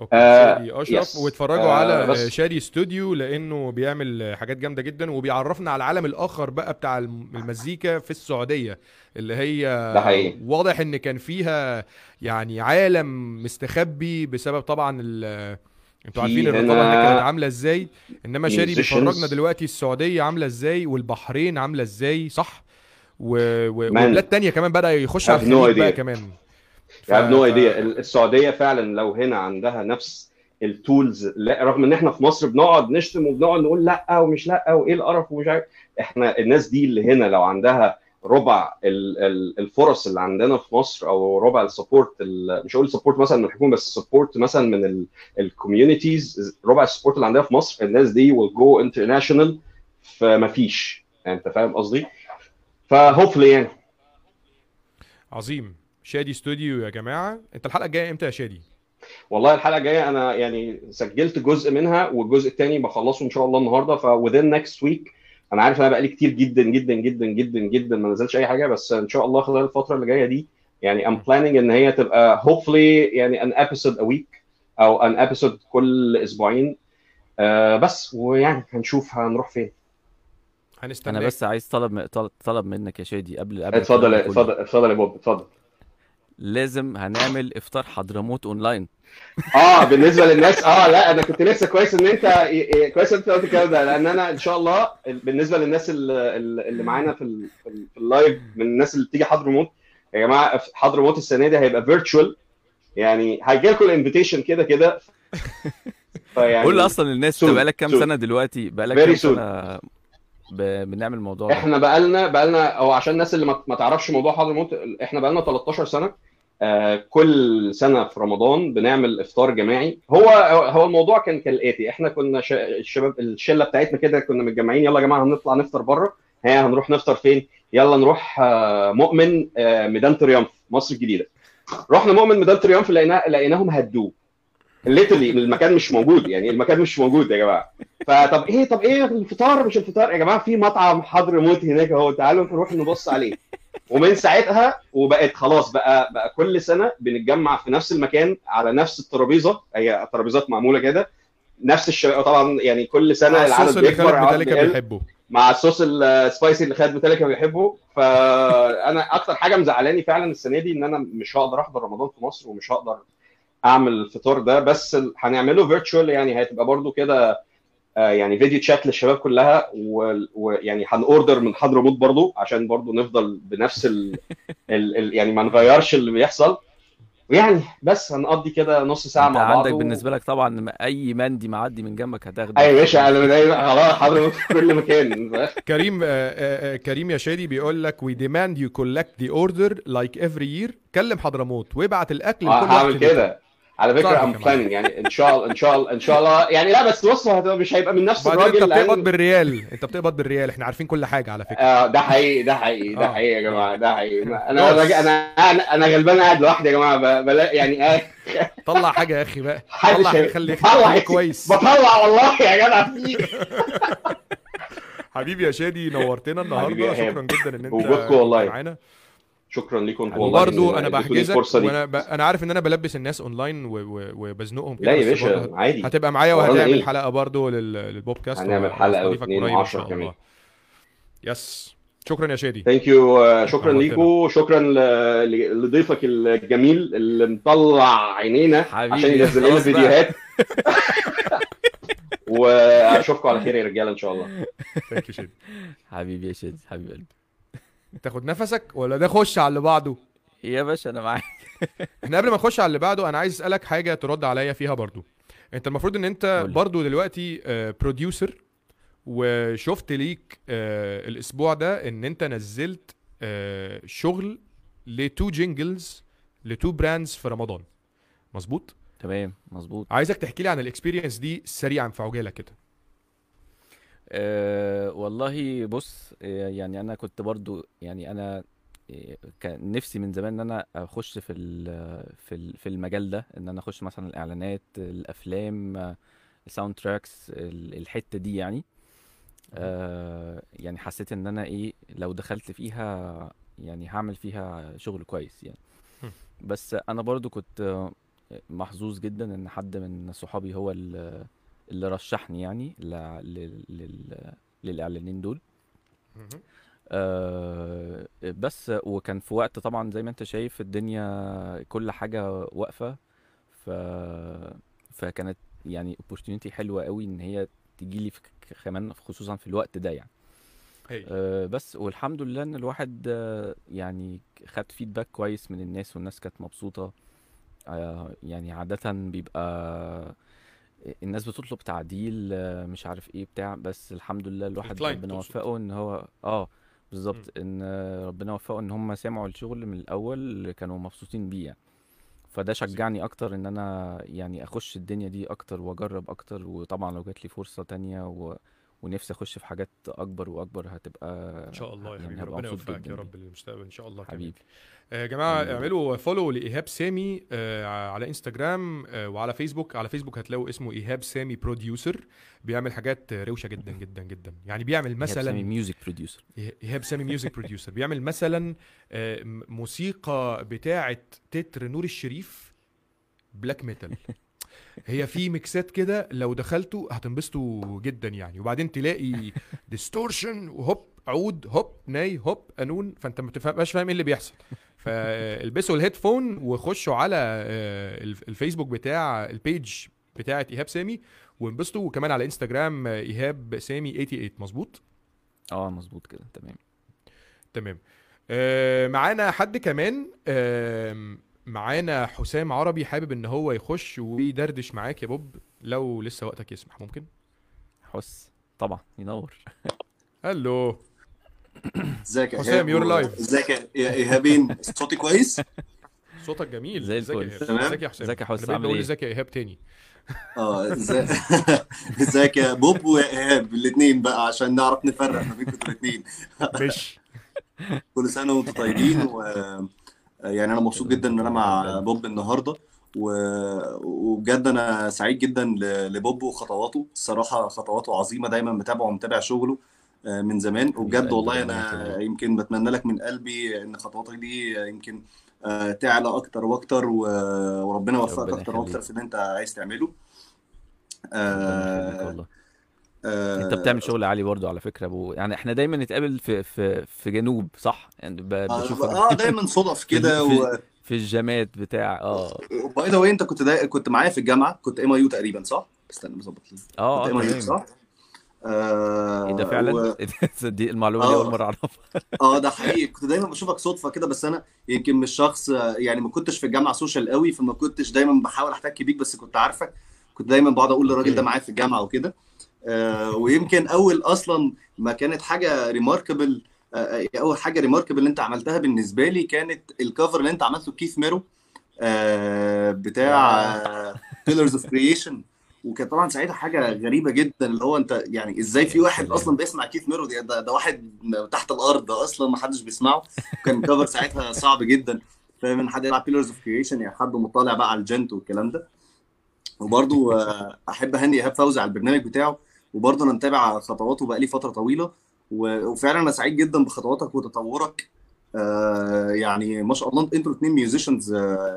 أوكي آه، أشرف yes. واتفرجوا آه، على بس. شادي استوديو لأنه بيعمل حاجات جامدة جدا وبيعرفنا على العالم الآخر بقى بتاع الم- المزيكا في السعودية اللي هي ده حقيقي. واضح إن كان فيها يعني عالم مستخبي بسبب طبعا ال أنتوا في عارفين الرقابة هناك كانت عاملة إزاي إنما شادي. بيفرجنا دلوقتي السعودية عاملة إزاي والبحرين عاملة إزاي صح و... و... وبلاد تانية كمان بدأ يخش على الخليج بقى idea. كمان I have no idea. السعودية فعلا لو هنا عندها نفس التولز لا رغم إن إحنا في مصر بنقعد نشتم وبنقعد نقول لأ ومش لأ وإيه القرف ومش عارف. إحنا الناس دي اللي هنا لو عندها ربع ال- ال- الفرص اللي عندنا في مصر أو ربع ال support مش هقول support مثلا من الحكومة بس support مثلا من ال communities ربع ال support اللي عندنا في مصر الناس دي will go international فما فيش. يعني أنت فاهم قصدي؟ ف hopefully يعني. عظيم. شادي استوديو يا جماعة. انت الحلقة الجاية إمتى يا شادي؟ والله الحلقة الجاية أنا يعني سجلت جزء منها والجزء الثاني بخلصه إن شاء الله النهارده. ف within next week أنا عارف إن أنا بقالي كتير جدا جدا جدا جدا جدا ما نزلتش أي حاجة. بس إن شاء الله خلال الفترة اللي جاية دي يعني I'm planning إن هي تبقى hopefully يعني an episode a week أو an episode كل أسبوعين. آه بس ويعني هنشوف هنروح فين. هنستنى أنا بس عايز طلب طلب, طلب منك يا شادي قبل قبل اتفضل. اتفضل اتفضل يا بوب اتفضل. لازم هنعمل إفطار حضرموت أونلاين آه بالنسبة للناس آه لا أنا كنت لسه كويس إن أنت كويس إن أنت قلت الكلام ده لأن أنا إن شاء الله بالنسبة للناس اللي, اللي معانا في في ال- في اللايف من الناس اللي بتيجي حضرموت يا جماعة حضرموت السنة دي هيبقى virtual يعني هيجي لكم ال invitation كده كده [laughs] فيعني قول أصلا للناس انت بقالك كام. سنة دلوقتي بقالك كام. سنة. بنعمل الموضوع ده. إحنا بقالنا بقالنا أو عشان الناس اللي ما تعرفش موضوع حضرموت إحنا بقالنا 13 سنة. آه، كل سنة في رمضان بنعمل إفطار جماعي. هو هو الموضوع كان كالآتي. إحنا كنا الشباب الشلة بتاعتنا كده كنا متجمعين يلا يا جماعة هنطلع نفطر بره. ها هنروح نفطر فين؟ يلا نروح آه، مؤمن آه، ميدان تريومف مصر الجديدة. رحنا مؤمن ميدان تريومف لقينا لقيناهم هدوه. literally المكان مش موجود. يعني المكان مش موجود يا جماعة. فطب إيه طب إيه الفطار؟ مش الفطار. يا جماعة في مطعم حضرموت هناك أهو. تعالوا نروح نبص عليه. ومن ساعتها وبقت خلاص بقى بقى كل سنة بنتجمع في نفس المكان على نفس الترابيزة. هي ترابيزات معمولة كده. نفس الشباب طبعا يعني كل سنة مع العدد بيكبر العدد. بيحبه. مع الصوص ال spicy اللي خالد ميتاليكا بيحبه. فانا أكتر حاجة مزعلاني فعلا السنة دي إن أنا مش هقدر أحضر رمضان في مصر ومش هقدر اعمل الفطار ده بس هنعمله virtual يعني هتبقى برضو كده آه، يعني video chat للشباب كلها ويعني هنوردر من حضرموت برضو عشان برضو نفضل بنفس ال... ال... ال... يعني ما نغيرش اللي بيحصل. ويعني بس هنقضي كده نص ساعة مع بعض عندك و- بالنسبة لك طبعا أي مندي معدي من جنبك هتاخده. أيوه يا باشا أنا دايما خلاص حضرموت في كل مكان. [laughs] كريم آه، آه، كريم يا شادي بيقول لك وي ديماند يو كولكت ذا اوردر لايك افري يير كلم حضرموت وابعت الأكل لكل واحد هعمل. كده. على فكرة ام. بلاننج يعني إن شاء الله إن شاء الله إن شاء الله. يعني لا بس بص هو مش هيبقى من نفس بعدين انت الراجل بتقبض لأن بالريال. انت بتقبض بالريال. إحنا عارفين كل حاجة على فكرة. آه ده حقيقي ده حقيقي ده آه. حقيقي يا جماعة ده حقيقي. أنا. [laughs] أنا أنا غلبان قاعد لوحدي يا جماعة بلا يعني آه. [laughs] طلع حاجة يا أخي بقى. طلع هي- خلي بطلع خلي يا كويس. بطلع والله يا جدع. في [laughs] حبيبي يا شادي نورتنا النهارده. شكرا جدا إن أنت وجودكم والله. معانا. شكرا لكم أنتوا والله وبرضه إن أنا بحجزك وأنا ب... أنا عارف إن أنا بلبس الناس أونلاين و... و... وبزنقهم كده لا يا باشا عادي. هتبقى معايا وهتعمل إيه؟ حلقة برضه لل... للبودكاست هنعمل قريب إن وعشرة شاء كمان. الله. yes شكرا يا شادي. thank you شكرا. ليكم شكرا ل- ل- لضيفك الجميل اللي مطلع عينينا حبيبي، عشان ينزل لنا. فيديوهات. [laughs] وأشوفكم على خير يا رجالة إن شاء الله. thank you شادي. حبيبي يا شادي حبيب قلبي. تاخد نفسك ولا ده خش على اللي بعده؟ يا باشا أنا معاك. [laughs] إحنا قبل ما نخش على اللي بعده أنا عايز أسألك حاجة ترد عليا فيها برضو. أنت المفروض إن أنت. برضو دلوقتي producer وشفت ليك آه، الأسبوع ده إن أنت نزلت آه، شغل ل two jingles ل two brands في رمضان. مظبوط؟ تمام مظبوط. عايزك تحكي لي عن ال experience دي سريعا في عجالة كده. أه والله بص آه، يعني أنا كنت برضو يعني أنا كان نفسي من زمان إن أنا أخش في ال- في ال- في المجال ده إن أنا أخش مثلا الإعلانات الأفلام ال soundtracks ال- الحتة دي يعني. آه يعني حسيت إن أنا إيه لو دخلت فيها يعني هعمل فيها شغل كويس يعني. هم. بس أنا برضو كنت آه، محظوظ جدا إن حد من صحابي هو ال- اللي رشحني يعني ل- لل- لل- للاعلانين دول. آه بس وكان في وقت طبعا زي ما أنت شايف الدنيا كل حاجة واقفة. ف فكانت يعني opportunity حلوة قوي إن هي تجي لي كمان خصوصا في الوقت ده يعني. هاي آه بس والحمد لله إن الواحد آه يعني خد فيدباك كويس من الناس والناس كانت مبسوطة. آه يعني عادة بيبقى الناس بتطلب تعديل مش عارف إيه بتاع بس الحمد لله الواحد ربنا. وفقه إن هو آه بالظبط إن ربنا وفقه إن هم سمعوا الشغل من الأول كانوا مبسوطين بيه يعني. فده شجعني أكتر إن أنا يعني أخش الدنيا دي أكتر وأجرب أكتر وطبعا لو جات لي فرصة تانية و... ونفسي أخش في حاجات أكبر وأكبر هتبقى إن شاء الله يا يعني حبيبي ربنا يوفقك يا. رب للمستقبل إن شاء الله حبيبي. آه، يا جماعة حبيبي. اعملوا follow لإيهاب سامي آه، على انستجرام آه، وعلى فيسبوك على فيسبوك هتلاقوا اسمه إيهاب سامي producer بيعمل حاجات آه، روشة جدا جدا جدا. يعني بيعمل مثلا مثلا music producer إيهاب سامي music producer بيعمل مثلا آه، موسيقى بتاعة تتر نور الشريف black metal هي في mixات كده لو دخلتوا هتنبسطوا جدا يعني. وبعدين تلاقي distortion وهوب عود هوب ناي هوب قانون. فأنت ما تبقاش فاهم إيه اللي بيحصل. فالبسوا ال headphone وخشوا على آه، الف- الفيسبوك بتاع ال page بتاعه إيهاب سامي وانبسطوا. وكمان على إنستجرام إيهاب سامي 88 مظبوط؟ آه مظبوط كده. تمام. تمام. آه معانا حد كمان آه معانا حسام عربي حابب إن هو يخش ويدردش معاك يا بوب لو لسه وقتك يسمح ممكن؟ حس طبعا ينور. هلو. ازيك يا حسام، you're live. ازيك يا ايهابين صوتي كويس؟ صوتك جميل. زي ازيك يا الفل. ايهاب تمام. ازيك يا حسام؟ ازيك يا حسام، عامل بقول إيه؟ ازيك يا ايهاب تاني. آه [laughs] ازيك يا بوب ويا ايهاب الاثنين بقى عشان نعرف نفرق ما بينكم الاثنين مش [laughs] كل سنة وأنتم طيبين و يعني أنا مبسوط جدا إن أنا مع بوب النهارده. وبجد أنا سعيد جدا لبوب وخطواته الصراحة خطواته عظيمة دايما متابعه ومتابع شغله آه، من زمان وبجد والله أنا. يمكن بتمنى لك من قلبي إن خطواتك دي يمكن آه، تعلى أكتر وأكتر وربنا يوفقك أكتر وأكتر. في اللي أنت عايز تعمله ربنا يخليك والله آه، انت بتعمل شغل عالي برضو على فكرة ابو يعني إحنا دايما نتقابل في في في جنوب صح؟ يعني ب- بشوفك آه دايما صدف [laughs] كده في- و... في الجامات بتاع آه. by the way انت كنت دا... كنت معايا في الجامعة كنت MIU تقريبا صح؟ استنى بظبط. لي آه كنت MIU صح؟ آه إيه ده فعلا؟ و... [laughs] دي المعلومة دي آه. اول مرة أعرفها. [laughs] آه ده حقيقي. كنت دايما بشوفك صدفة كده بس أنا يمكن مش شخص يعني ما كنتش في الجامعة social قوي فما كنتش دايما بحاول أحتك بيك بس كنت عارفك. كنت دايما بقعد أقول للراجل. ده معايا في الجامعة وكده. آه ويمكن أول أصلا ما كانت حاجة remarkable آه أول حاجة remarkable اللي أنت عملتها بالنسبة لي كانت ال cover اللي أنت عملته Keith Merrow آه بتاع Pillars of Creation وكانت طبعا ساعتها حاجة غريبة جدا اللي هو أنت يعني إزاي في واحد. أصلا بيسمع Keith Merrow؟ ده, ده, واحد تحت الأرض أصلا ما حدش بيسمعه. كان cover ساعتها صعب جدا. فاهم ان حد يلعب Pillars of Creation يعني حد مطلع بقى على ال djent والكلام ده. وبرضو آه، أحب اهني ايهاب فوزي على البرنامج بتاعه. وبرضو أنا متابع خطواته بقى لي فترة طويلة وفعلا أنا سعيد جدا بخطواتك وتطورك. آه، يعني ما شاء الله أنتوا الاثنين musicians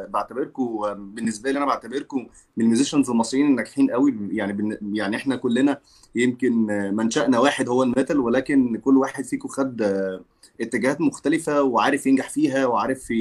بعتبركم بالنسبة لي أنا بعتبركم من ال musicians المصريين الناجحين قوي. يعني يعني إحنا كلنا يمكن آه، منشأنا واحد هو ال metal ولكن كل واحد فيكم خد آه، اتجاهات مختلفة وعارف ينجح فيها وعارف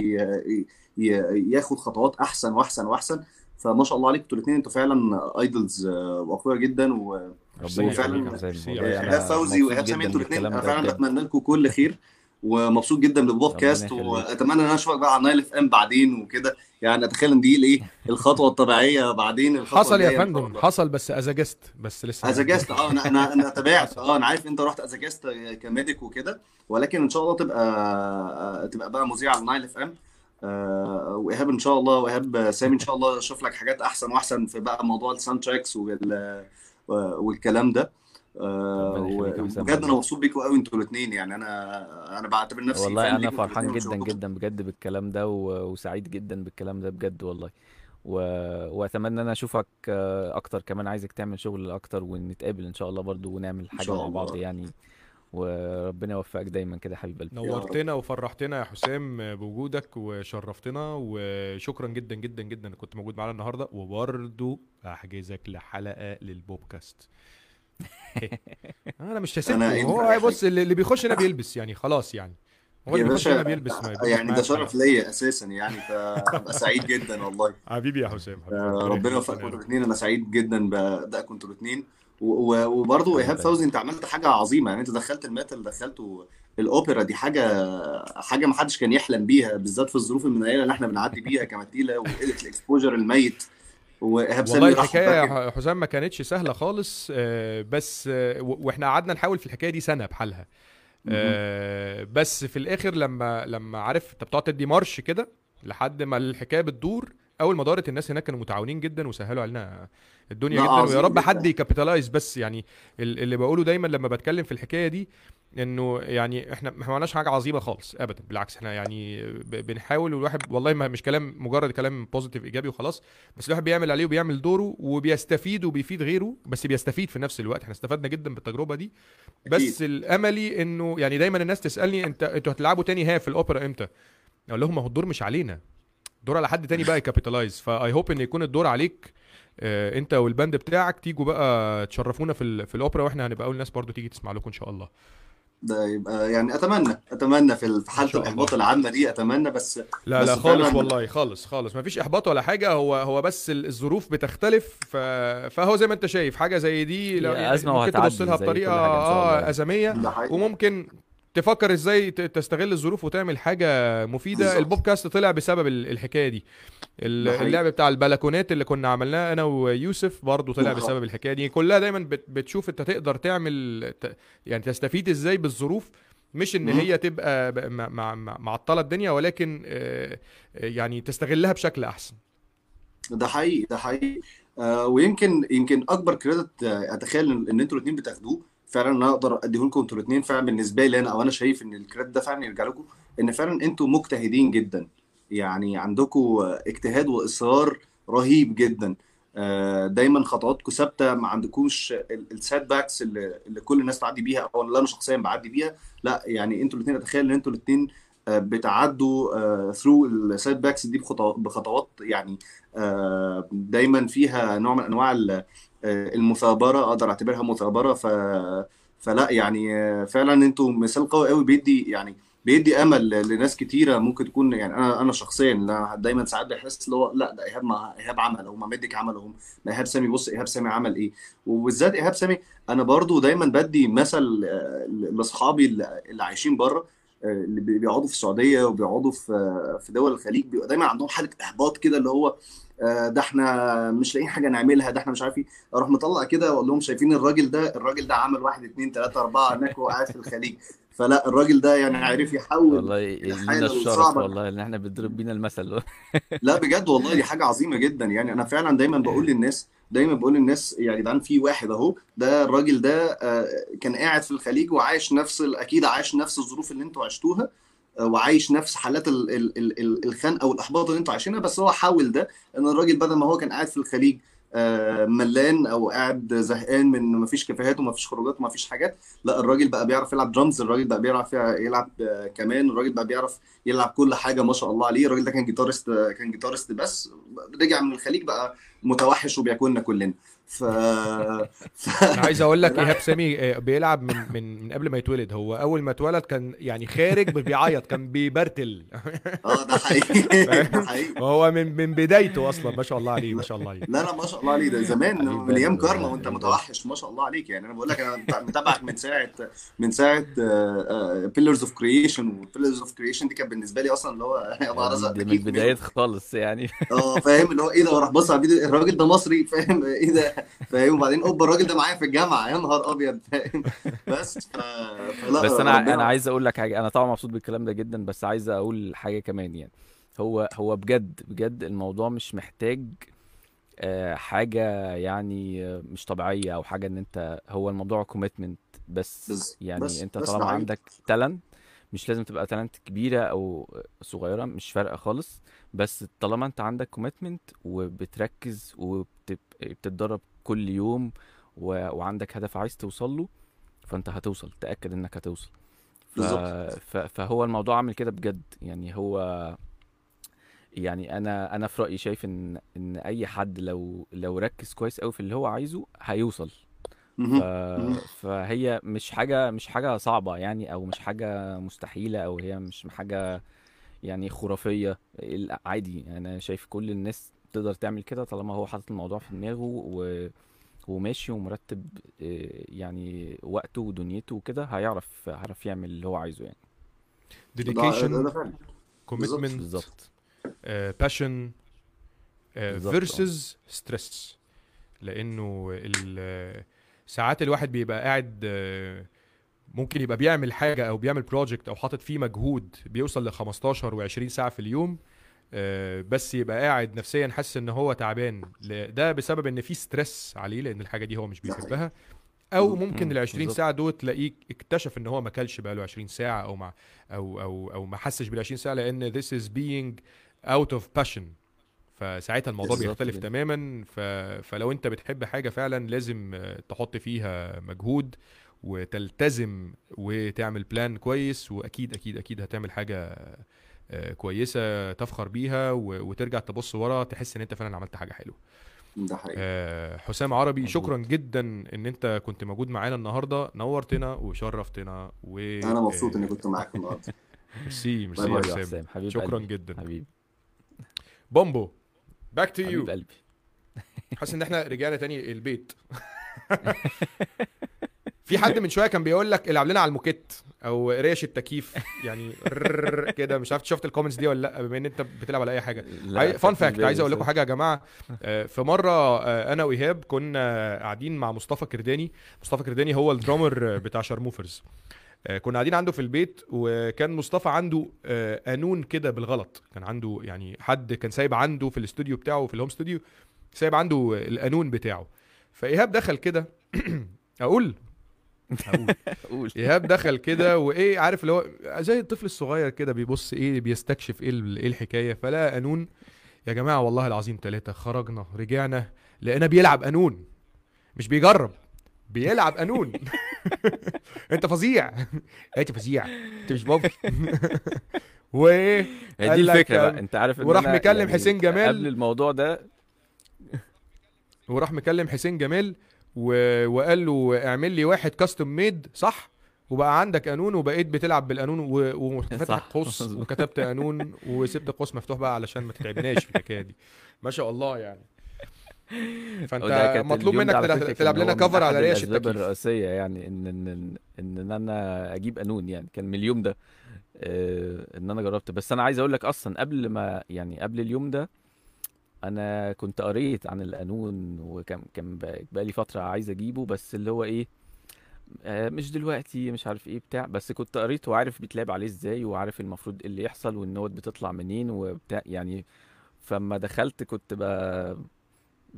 ياخد خطوات أحسن وأحسن وأحسن. فما شاء الله عليكم أنتوا الاثنين أنتوا فعلا idols وأقوياء جدا و ربنا وفعلا يخليك يا حسام ميرسي. والله ايهاب أنا فوزي وايهاب سامي أنتوا الاثنين أنا فعلا بتمنى لكم كل خير ومبسوط جدا بالبودكاست. وأتمنى إن أنا أشوفك بقى على Nile FM بعدين وكده. يعني أتخيل إن دي الايه الخطوة الطبيعية بعدين الخطوة حصل يا فندم. حصل بس از جست بس لسه از جاست آه أنا أنا أنا [laughs] تابعت. آه أنا عارف أنت رحت as guest comedic وكده. ولكن إن شاء الله تبقى تبقى بقى مذيع على Nile FM. آه وإيهاب إن شاء الله وإيهاب سامي إن شاء الله أشوف لك حاجات أحسن وأحسن في بقى موضوع ال soundtracks وال والكلام ده. آه، وبجد أنا مبسوط بيكم قوي أنتوا الاثنين يعني أنا أنا بعتبر نفسي والله أنا فرحان جدا جدا بجد بالكلام ده. وسعيد جدا بالكلام ده بجد والله. و... وأتمنى إن أنا أشوفك آه، أكتر. كمان عايزك تعمل شغل أكتر ونتقابل إن شاء الله برضو ونعمل شاء مع بعض يعني. وربنا يوفقك دايما كده يا حبيب قلبي. نورتنا وفرحتنا يا حسام بوجودك وشرفتنا وشكرا جدا جدا جدا إنك كنت موجود معانا النهارده وبرضو هحجزك لحلقة للبودكاست. [laughs] أنا مش ينفع هو بص اللي بيخش هنا بيلبس يعني خلاص يعني. هو اللي بيخش هنا بيلبس ما يعني ده شرف ليا أساسا يعني فأبقى سعيد جدا والله. [laughs] حبيبي يا حسام حبيبي. آه، ربنا يوفقكم أنتوا الاثنين أنا سعيد جدا بادائكم أنتوا الاثنين وبرضه حبيب إيهاب قلبي فوزي أنت عملت حاجة عظيمة. يعني أنت دخلت ال metal دخلته الأوبرا دي حاجة حاجة ما حدش كان يحلم بيها بالذات في الظروف المنيله اللي إحنا بنعدي بيها كميتاله [laughs] وقلة ال exposure الميت. وإيهاب والله سامي راح الحكاية يا حسام ما كانتش سهلة خالص آه، بس وإحنا قعدنا نحاول في الحكاية دي سنة بحالها. آه، بس في الآخر لما لما عارف انت بتقعد تدي مارش كده لحد ما الحكاية بتدور أول ما دارت الناس هناك كانوا متعاونين جدا وسهلوا علينا الدنيا جدا ويا رب حد ي capitalize بس يعني ال- اللي بقوله دايما لما بتكلم في الحكاية دي إنه يعني إحنا ما عملناش حاجة عظيمة خالص ابدا بالعكس إحنا يعني بنحاول والواحد والله ما مش كلام مجرد كلام positive إيجابي وخلاص بس الواحد بيعمل عليه وبيعمل دوره وبيستفيد وبيفيد غيره بس بيستفيد في نفس الوقت. إحنا استفدنا جدا بالتجربة دي. بس الأملي إنه يعني دايما الناس تسألني أنت أنتوا هتلعبوا تاني ها في الأوبرا إمتى؟ أقول لهم ما هو الدور مش علينا. الدور على حد تاني بقى ي capitalize. ف I hope إن يكون الدور عليك انت وال band بتاعك تيجوا بقى تشرفونا في ال- في الاوبرا وإحنا هنبقى اول ناس برضو تيجي تسمع لكم ان شاء الله ده يبقى يعني اتمنى اتمنى في حاله الاحباط العامه دي اتمنى بس لا بس لا خالص والله خالص خالص ما فيش احباط ولا حاجة هو هو بس ال- الظروف بتختلف ف... فهو زي ما انت شايف حاجة زي دي لو يعني ازمة ممكن تبص وهتعدي لها زي بطريقه كل حاجة ان شاء الله آه يعني ازميه ده حقيقي وممكن تفكر إزاي تستغل الظروف وتعمل حاجة مفيدة. بالظبط. البودكاست طلع بسبب ال- الحكاية دي. اللعب بتاع البلكونات اللي كنا عملناه أنا ويوسف برضو طلع ده بسبب الحكاية دي. كلها دايما بت- بتشوف أنت تقدر تعمل يعني تستفيد إزاي بالظروف. مش إن. هي تبقى معطلة الدنيا ولكن آه، يعني تستغلها بشكل أحسن. ده حقيقي ده حقيقي. آه ويمكن يمكن أكبر كريدت آه، أتخيل إن إنتوا الاثنين بتاخدوه فعلا أنا أقدر اديه لكم أنتوا الاثنين فعلا بالنسبة لي أنا أو أنا شايف إن الكريدت ده فعلا يرجع لكم إن فعلا أنتوا مجتهدين جدا. يعني عندكم آه، اجتهاد وإصرار رهيب جدا. آه، دايما خطواتكم ثابتة ما عندكوش السات باكس اللي, كل الناس تعدي بيها أو اللي أنا شخصيا بعدي بيها. لا يعني أنتوا الاثنين اتخيل إن أنتوا الاثنين بتعدوا through ال setbacks دي بخطو- بخطوات يعني آه، دايما فيها نوع من أنواع آه، المثابرة أقدر أعتبرها مثابرة. ف فلا يعني فعلا أنتوا مثال قوي قوي بيدي يعني بيدي أمل لناس كتيرة ممكن تكون يعني أنا أنا شخصيا دايما ساعات بحس اللي هو لا ده إيهاب ما إيهاب عمل ما مدك عمل ده إيهاب سامي بص إيهاب سامي عمل إيه؟ وبالذات إيهاب سامي أنا برضو دايما بدي مثل آه، لأصحابي اللي عايشين بره آه، اللي بي- بيقعدوا في السعودية وبيقعدوا في آه، في دول الخليج بيبقى دايما عندهم حالة إحباط كده اللي هو ده إحنا مش لاقيين حاجة نعملها ده إحنا مش عارف إيه. أروح مطلع كده واقول لهم شايفين الراجل ده الراجل ده عمل واحد اتنين تلاتة أربعة هناك وهو قاعد في الخليج. فلا الراجل ده يعني عارف يحول والله لينا الحاله الشرف الصعبة. والله إن إحنا بنضرب بينا المثل. [laughs] لا بجد والله دي حاجة عظيمة جدا. يعني أنا فعلا دايما بقول [laughs] للناس دايما بقول للناس يا جدعان في واحد أهو ده الراجل ده آه، كان قاعد في الخليج وعايش نفس أكيد عايش نفس الظروف اللي أنتوا عشتوها آه، وعايش نفس حالات ال- ال- ال- ال- الخنقه والاحباط اللي أنتوا عايشينها بس هو حاول ده إن الراجل بدل ما هو كان قاعد في الخليج آه، ملان أو قاعد زهقان من ما فيش كافيهات وما فيش خروجات وما فيش حاجات لا الراجل بقى بيعرف يلعب درامز الراجل بقى بيعرف يلعب كمان الراجل بقى بيعرف يلعب كل حاجة ما شاء الله عليه الراجل ده كان guitarist كان guitarist بس رجع من الخليج بقى متوحش وبياكلنا كلنا. ف, ف... أنا عايز أقول لك [laughs] إيهاب سامي آه، بيلعب من من من قبل ما يتولد. هو أول ما اتولد كان يعني خارج بيعيط كان بيبرتل. آه ده حقيقي. [laughs] ده حقيقي. هو من من بدايته أصلا ما شاء الله عليه ما شاء الله عليه. لا لا ما شاء الله عليه. ده زمان من أيام كارما وأنت متوحش ما شاء الله عليك. يعني أنا بقول لك أنا متابعك من ساعة من ساعة Pillars of Creation و Pillars of Creation دي كانت بالنسبة لي أصلا اللي هو [laughs] دي ده من البدايات خالص يعني. آه فاهم؟ اللي هو إيه ده؟ وراح بص على الفيديو الراجل ده مصري فاهم؟ إيه ده؟ [laughs] فاهم؟ وبعدين اوبا الراجل ده معايا في الجامعة يا نهار أبيض فاهم؟ بس. فلا بس أنا أنا عايز أقول لك حاجة أنا طبعا مبسوط بالكلام ده جدا بس عايز أقول حاجة كمان يعني. هو هو بجد بجد الموضوع مش محتاج آه، حاجة يعني مش طبيعية أو حاجة إن أنت هو الموضوع كوميتمنت بس. بس يعني بس أنت طالما عندك talent مش لازم تبقى talent كبيرة أو صغيرة مش فارقة خالص. بس طالما أنت عندك commitment وبتركز وبتتدرب كل يوم و... وعندك هدف عايز توصل له فأنت هتوصل تأكد إنك هتوصل. ف... ف... فهو الموضوع عامل كده بجد. يعني هو يعني أنا أنا في رأيي شايف إن إن أي حد لو لو ركز كويس قوي في اللي هو عايزه هيوصل. ف... فهي مش حاجة مش حاجة صعبة يعني أو مش حاجة مستحيلة أو هي مش حاجة يعني خرافية. عادي أنا شايف كل الناس تقدر تعمل كده طالما هو حاطط الموضوع في دماغه و... وماشي ومرتب آه، يعني وقته ودنيته وكده هيعرف هيعرف يعمل اللي هو عايزه يعني. ده فعلا. بالظبط. commitment بالظبط passion بالظبط آه. versus stress. لأنه ال- ساعات الواحد بيبقى قاعد آه، ممكن يبقى بيعمل حاجة أو بيعمل project أو حاطط فيه مجهود بيوصل ل 15 و20 ساعة في اليوم آه، بس يبقى قاعد نفسيا حاسس إن هو تعبان. ده بسبب إن في stress عليه لأن الحاجة دي هو مش بيحبها. أو. ممكن مم، ال 20 بالظبط. ساعة دول تلاقيه اكتشف إن هو ما كلش بقاله 20 ساعة أو ما أو أو أو ما حسش بال 20 ساعة لأن this is being out of passion. فساعتها الموضوع بيختلف تماما. ف... فلو انت بتحب حاجة فعلا لازم آه، تحط فيها مجهود وتلتزم وتعمل بلان كويس وأكيد أكيد أكيد هتعمل حاجة آه، كويسة تفخر بيها و... وترجع تبص ورا تحس إن أنت فعلا عملت حاجة حلوة. ده حقيقي. آه، حسام عربي شكرا مظبوط جدا إن أنت كنت موجود معانا النهارده. نورتنا وشرفتنا و أنا مبسوط إني كنت معاك النهارده. [laughs] ميرسي ميرسي يا حسام. حبيب شكرا جدا. حبيبي بومبو. back to you قلبي. حاسس إن إحنا رجعنا تاني البيت. [laughs] في حد من شوية كان بيقول لك العب لنا على الموكيت أو ريش التكييف. يعني كده. مش عارف شفت ال comments دي ولا لأ بما إن أنت بتلعب على أي حاجة. fun fact عايز أقول لكم حاجة يا جماعة. آه، في مرة آه، أنا وإيهاب كنا قاعدين مع مصطفى كرداني. مصطفى كرداني هو الدرامر بتاع شارموفرز. كنا قاعدين عنده في البيت وكان مصطفى عنده آه، قانون كده بالغلط. كان عنده يعني حد كان سايب عنده في الاستوديو بتاعه في الهوم استوديو سايب عنده القانون بتاعه. فإيهاب دخل كده [clears throat] أقول هقول [laughs] قول إيهاب دخل كده وإيه عارف اللي هو زي الطفل الصغير كده بيبص إيه بيستكشف إيه إيه الحكاية. فلا قانون يا جماعة والله العظيم ثلاثة خرجنا رجعنا لقينا بيلعب قانون مش بيجرب. بيلعب قانون. [laughs] انت فظيع. انت فظيع. انت مش [laughs] هي قال دي الفكرة بقى. انت عارف إن وراح مكلم يعني حسين جمال. قبل الموضوع ده وراح مكلم حسين جمال و... وقال له اعمل لي واحد كاستم ميد صح؟ وبقى عندك قانون وبقيت بتلعب بالقانون و... وفتح صح. قوس. وكتبت قانون وسبت القوس مفتوح بقى علشان ما تتعبناش في الحكاية دي. ما شاء الله يعني. فأنت مطلوب منك تلعب, لنا كفر على ريش التكييف. الرئيسية يعني ان ان ان, إن أنا أجيب قانون يعني كان من اليوم ده. آه، إن أنا جربت. بس أنا عايز أقول لك أصلا قبل ما يعني قبل اليوم ده أنا كنت قريت عن القانون وكان كان بقى لي فترة عايز أجيبه. بس اللي هو إيه آه، مش دلوقتي مش عارف إيه بتاع. بس كنت قريت وعارف بيتلعب عليه إزاي وعارف المفروض إيه اللي يحصل والنوت بتطلع منين وبتاع يعني. فما دخلت كنت بقى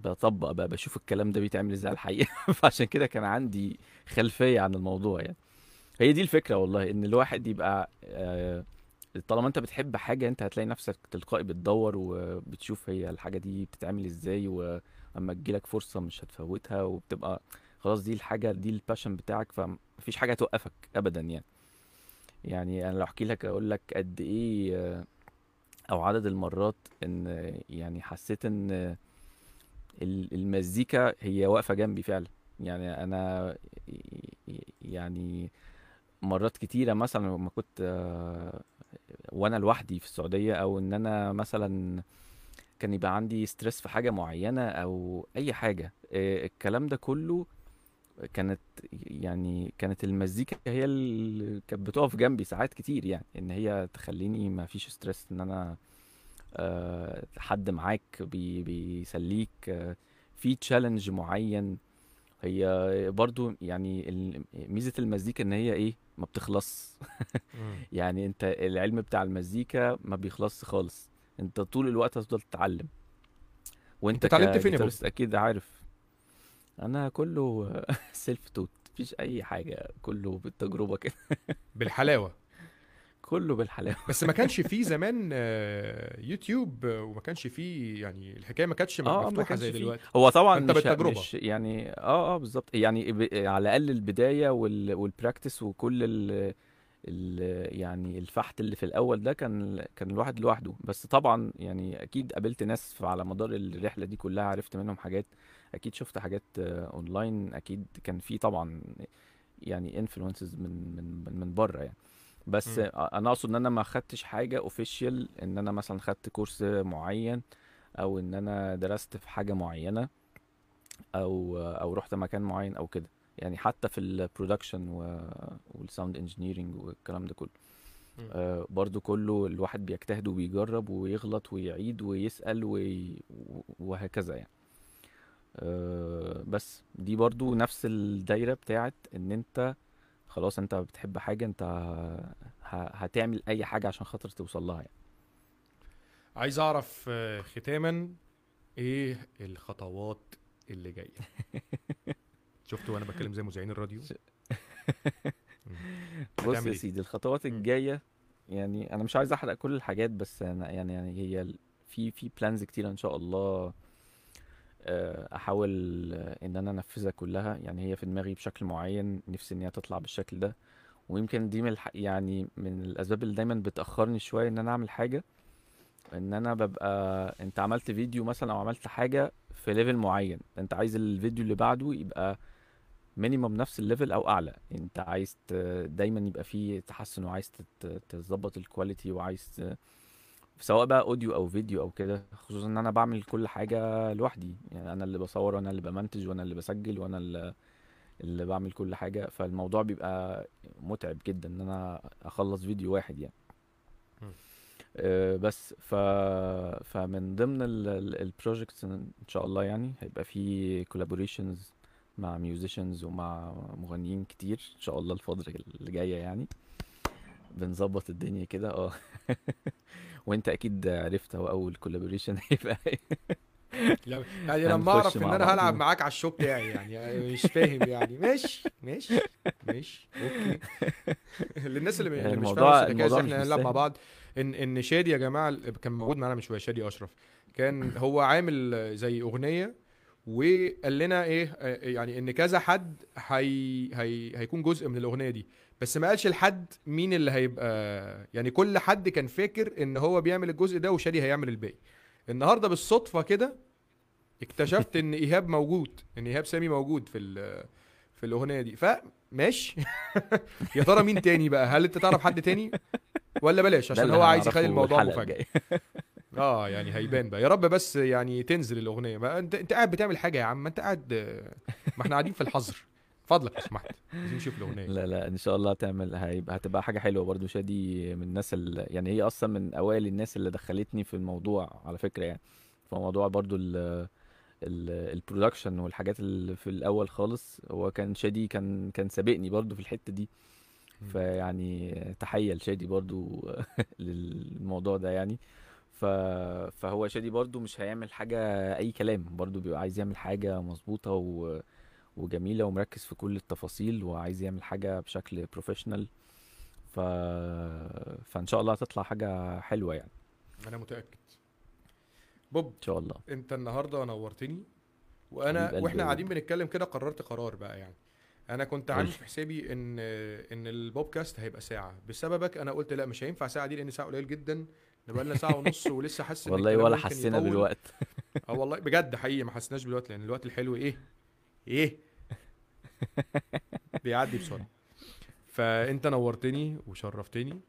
بطبق بقى بشوف الكلام ده بيتعمل إزاي على الحقيقة. [laughs] فعشان كده كان عندي خلفية عن الموضوع يعني. هي دي الفكرة والله إن الواحد يبقى آه، طالما أنت بتحب حاجة أنت هتلاقي نفسك تلقائي بتدور وبتشوف هي الحاجة دي بتتعمل إزاي واما تجيلك فرصة مش هتفوتها وبتبقى خلاص دي الحاجة دي الباشن بتاعك فمفيش حاجة هتوقفك ابدا يعني. يعني أنا لو أحكي لك أقول لك قد إيه آه، أو عدد المرات إن يعني حسيت إن المزيكا هي واقفة جنبي فعلا. يعني أنا يعني مرات كتيرة مثلا لما كنت وأنا لوحدي في السعودية أو إن أنا مثلا كان يبقى عندي ستريس في حاجة معينة أو أي حاجة آه، الكلام ده كله كانت يعني كانت المزيكا هي اللي كانت بتقف جنبي ساعات كتير يعني إن هي تخليني ما فيش stress إن أنا حد معاك بي بيسليك آه، في challenge معين. هي برضو يعني ميزة المزيكا إن هي إيه ما بتخلص. [laughs] يعني أنت العلم بتاع المزيكا ما بيخلصش خالص. أنت طول الوقت هتفضل تتعلم. وأنت أنت اتعلمت فين أكيد عارف. أنا كله [laughs] self-taught مفيش أي حاجة. كله بالتجربة كده. بالحلاوة. كله بالحلاوة. [laughs] بس ما كانش فيه زمان آه، يوتيوب آه، وما كانش فيه يعني الحكاية ما كانتش ما مفتوحة كانش زي دلوقتي. هو طبعا فانت مش بالتجربة. مش يعني آه آه بالظبط. يعني ب... على الأقل البداية وال... وال practice وكل ال... ال... يعني الفحت اللي في الأول ده كان كان الواحد لوحده. بس طبعا يعني أكيد قابلت ناس على مدار الرحلة دي كلها عرفت منهم حاجات. أكيد شفت حاجات آه، اونلاين أكيد كان في طبعا يعني influences من من من, من بره يعني. بس. آه، أنا أقصد إن أنا ما خدتش حاجة official إن أنا مثلا خدت course معين أو إن أنا درست في حاجة معينة أو أو رحت مكان معين أو كده يعني حتى في ال production وال sound engineering والكلام ده كله. آه برضو كله الواحد بيجتهد وبيجرب ويغلط ويعيد ويسأل وي... وهكذا يعني آه بس دي برضو نفس الدايرة بتاعت إن أنت خلاص انت بتحب حاجة انت. هتعمل أي حاجة عشان خاطر توصل لها يعني عايز أعرف آه، ختاما إيه الخطوات اللي جاية [laughs] شفتوا وأنا بتكلم زي مذيعين الراديو. [laughs] بص يا إيه؟ سيدي الخطوات مم. الجاية يعني أنا مش عايز أحرق كل الحاجات بس أنا يعني يعني هي في في plans كتير إن شاء الله أحاول آه، إن أنا أنفذها كلها. يعني هي في دماغي بشكل معين نفسي إن هي تطلع بالشكل ده. ويمكن دي من الح... يعني من الأسباب اللي دايما بتأخرني شوية إن أنا أعمل حاجة. إن أنا ببقى أنت عملت فيديو مثلا أو عملت حاجة في level معين. أنت عايز الفيديو اللي بعده يبقى minimum نفس ال level أو أعلى. أنت عايز ت... دايما يبقى فيه تحسن وعايز تظبط ال quality وعايز ت... سواء بقى audio أو فيديو أو كده خصوصا إن أنا بعمل كل حاجة لوحدي. يعني أنا اللي بصور وأنا اللي بمنتج وأنا اللي بسجل وأنا اللي, اللي بعمل كل حاجة. فالموضوع بيبقى متعب جدا إن أنا أخلص فيديو واحد يعني. آه، بس ف فمن ضمن ال projects إن شاء الله يعني هيبقى في collaborations مع musicians ومع مغنيين كتير إن شاء الله الفترة اللي جاية يعني. بنظبط الدنيا كده آه [laughs] وأنت أكيد عرفت هو أول collaboration [laughs] هيبقى إيه. يعني [laughs] لما أعرف إن أنا هلعب. معاك على ال show بتاعي يعني مش فاهم يعني ماشي ماشي ماشي okay للناس اللي, اللي مش فاهمة إحنا هنلعب مع. بعض إن إن شادي يا جماعة كان موجود معانا من شوية شادي أشرف كان هو عامل زي أغنية وقال لنا إيه آه، يعني إن كذا حد هي هي هيكون جزء من الأغنية دي بس ما قالش لحد مين اللي هيبقى يعني كل حد كان فاكر إن هو بيعمل الجزء ده وشادي هيعمل الباقي. النهارده بالصدفة كده اكتشفت إن إيهاب موجود إن إيهاب سامي موجود في في الأغنية دي. فماشي. [laughs] يا ترى مين تاني بقى؟ هل أنت تعرف حد تاني؟ ولا بلاش؟ عشان هو عايز يخلي الموضوع مفاجئ. [laughs] آه يعني هيبان بقى. يا رب بس يعني تنزل الأغنية. ما أنت أنت قاعد بتعمل حاجة يا عم. أنت قاعد ما إحنا قاعدين في الحظر. فضلك لو سمحت. عايزين نشوف الأغنية. لا لا إن شاء الله هتعمل هيبقى هتبقى حاجة حلوة برضو. شادي من الناس اللي يعني هي أصلا من أوائل الناس اللي دخلتني في الموضوع على فكرة يعني. فموضوع برضو ال البرودكشن والحاجات اللي في الأول خالص هو كان شادي كان كان سابقني برضو في الحتة دي. فيعني تحيه لشادي برضو [laughs] للموضوع ده يعني. ف... فهو شادي برضو مش هيعمل حاجة أي كلام. برضو بيبقى عايز يعمل حاجة مظبوطة و... وجميلة ومركز في كل التفاصيل وعايز يعمل حاجة بشكل professional ف... فإن شاء الله هتطلع حاجة حلوة يعني. أنا متأكد. بوب إن شاء الله. أنت النهارده نورتني. وأنا وإحنا قاعدين. بنتكلم كده قررت قرار بقى يعني. أنا كنت. عامل في حسابي إن إن البودكاست هيبقى ساعة. بسببك أنا قلت لأ مش هينفع ساعة دي لأن ساعة قليل جدا. نبقى لنا ساعة ونص [laughs] ولسه حاسس إن والله ولا حسينا. بالوقت. آه والله بجد حقيقي ما حسيناش بالوقت لأن الوقت الحلو إيه؟ إيه؟ [laughs] بيعدي بسرعة. فأنت نورتني وشرفتني.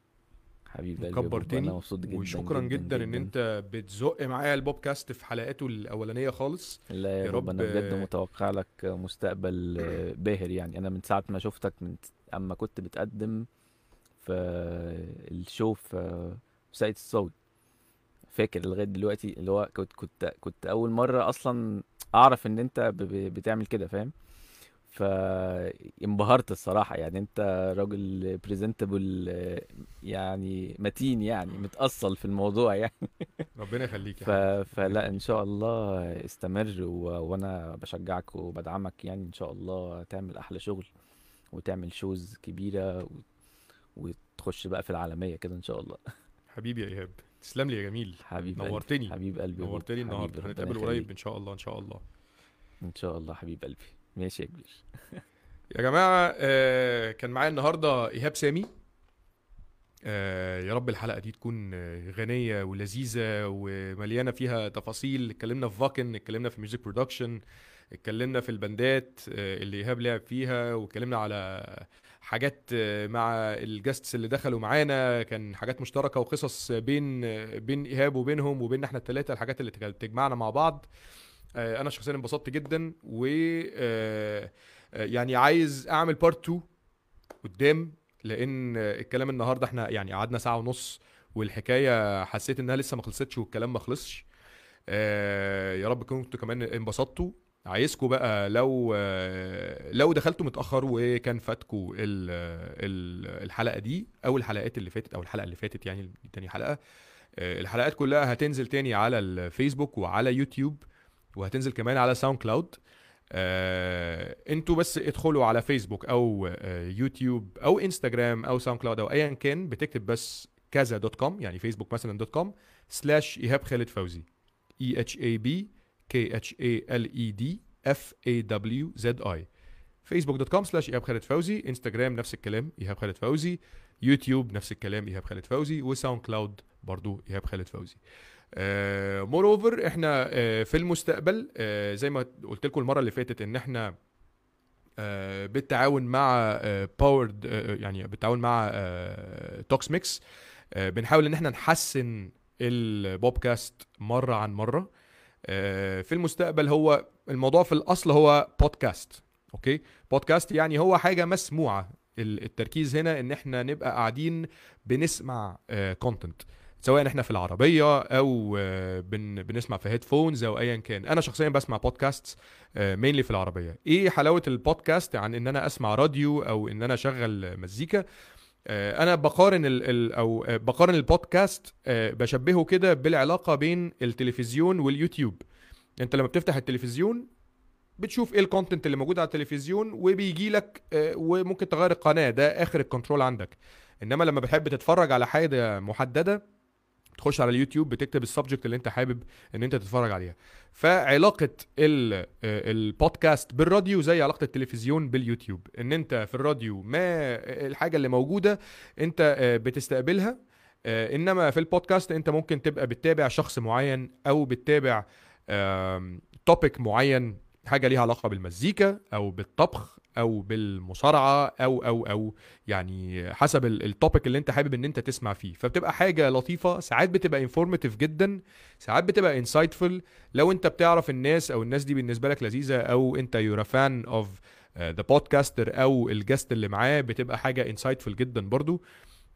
حبيب قلبي يا بوب وكبرتني. أنا مبسوط جدا وشكرا جدا, إن أنت بتزق معايا البودكاست في حلقاته الأولانية خالص. لا يا, يا رب رب- بجد متوقع لك مستقبل آه، باهر يعني. أنا من ساعة ما شفتك من أما كنت بتقدم في ال show في ساقية الصاوي فاكر لغاية دلوقتي اللي هو كنت كنت كنت أصلا أعرف إن أنت ب- ب- بتعمل كده فاهم؟ فانبهرت الصراحة. يعني انت راجل presentable يعني متين يعني متأصل في الموضوع يعني. [laughs] ربنا يخليك ف... فلا إن شاء الله استمر و... وأنا بشجعك وبدعمك يعني. إن شاء الله تعمل أحلى شغل وتعمل shows كبيرة و... وتخش بقى في العالمية كده إن شاء الله. [laughs] حبيبي يا إيهاب تسلم لي يا جميل. حبيب نورتني. حبيب قلبي نورتني النهارده. هنتقابل قريب إن شاء الله إن شاء الله. إن شاء الله حبيب قلبي. ماشي يا كبير. يا جماعة آه كان معايا النهارده إيهاب سامي. آه يا رب الحلقة دي تكون آه، غنية ولذيذة ومليانة فيها تفاصيل. اتكلمنا في fucking اتكلمنا في music production اتكلمنا في ال bandات اللي إيهاب لعب فيها واتكلمنا على حاجات مع ال guests اللي دخلوا معانا. كان حاجات مشتركة وقصص بين بين إيهاب وبينهم وبيننا إحنا الثلاثه الحاجات اللي تج- تجمعنا مع بعض. أنا شخصيا انبسطت جدا و آه، آه، يعني عايز أعمل part 2 قدام لأن الكلام النهارده إحنا يعني قعدنا ساعة ونص والحكاية حسيت إنها لسه ما خلصتش والكلام ما خلصش. آه، يا رب كنتوا كمان انبسطتوا. عايزكم بقى لو آه، لو دخلتوا متأخر وكان فاتكم ال- ال- الحلقة دي أو الحلقات اللي فاتت أو الحلقة اللي فاتت يعني تاني حلقة. آه، الحلقات كلها هتنزل تاني على الفيسبوك وعلى يوتيوب. وهتنزل كمان على ساوند كلاود آه، أنتوا بس ادخلوا على فيسبوك أو آه، يوتيوب أو انستجرام أو ساوند كلاود أو ايا كان بتكتب بس كذا dot com يعني فيسبوك مثلا dot com slash إيهاب خالد فوزي. E H A B K H A L E D F A W Z I فيسبوك dot com slash إيهاب خالد فوزي انستجرام نفس الكلام إيهاب خالد فوزي. يوتيوب نفس الكلام إيهاب خالد فوزي. وساوند كلاود برضو إيهاب خالد فوزي. moreover إحنا آه، في المستقبل آه، زي ما قلت لكم المرة اللي فاتت إن إحنا آه، بالتعاون مع باورد يعني بالتعاون مع توكس ميكس بنحاول إن إحنا نحسن البودكاست مرة عن مرة. آه، في المستقبل هو الموضوع في الأصل هو بودكاست أوكي؟ بودكاست يعني هو حاجة مسموعة. ال- التركيز هنا إن إحنا نبقى قاعدين بنسمع content سواء إحنا في العربية أو آه، بن بنسمع في headphones أو ايا كان. أنا شخصيا بسمع بودكاست mainly في العربية. إيه حلاوة البودكاست عن إن أنا أسمع راديو أو إن أنا أشغل مزيكا. آه، أنا بقارن ال ال أو آه، بقارن البودكاست آه، بشبهه كده بالعلاقة بين التلفزيون واليوتيوب. أنت لما بتفتح التلفزيون بتشوف إيه ال content اللي موجود على التلفزيون وبيجي لك آه، وممكن تغير القناة. ده آخر ال control عندك. إنما لما بتحب تتفرج على حاجة محددة تخش على اليوتيوب بتكتب ال subject اللي انت حابب ان انت تتفرج عليها. فعلاقة آه، البودكاست بالراديو زي علاقة التلفزيون باليوتيوب. ان انت في الراديو ما الحاجة اللي موجودة انت آه، بتستقبلها آه، انما في البودكاست انت ممكن تبقى بتتابع شخص معين أو بتتابع topic معين حاجة ليها علاقة بالمزيكا أو بالطبخ أو بالمصارعة أو أو أو يعني حسب ال topic اللي أنت حابب إن أنت تسمع فيه. فبتبقى حاجة لطيفة ساعات بتبقى informative جدا ساعات بتبقى insightful لو أنت بتعرف الناس أو الناس دي بالنسبة لك لذيذة أو أنت your fan of the podcaster أو ال guest اللي معاه بتبقى حاجة insightful جدا برضو.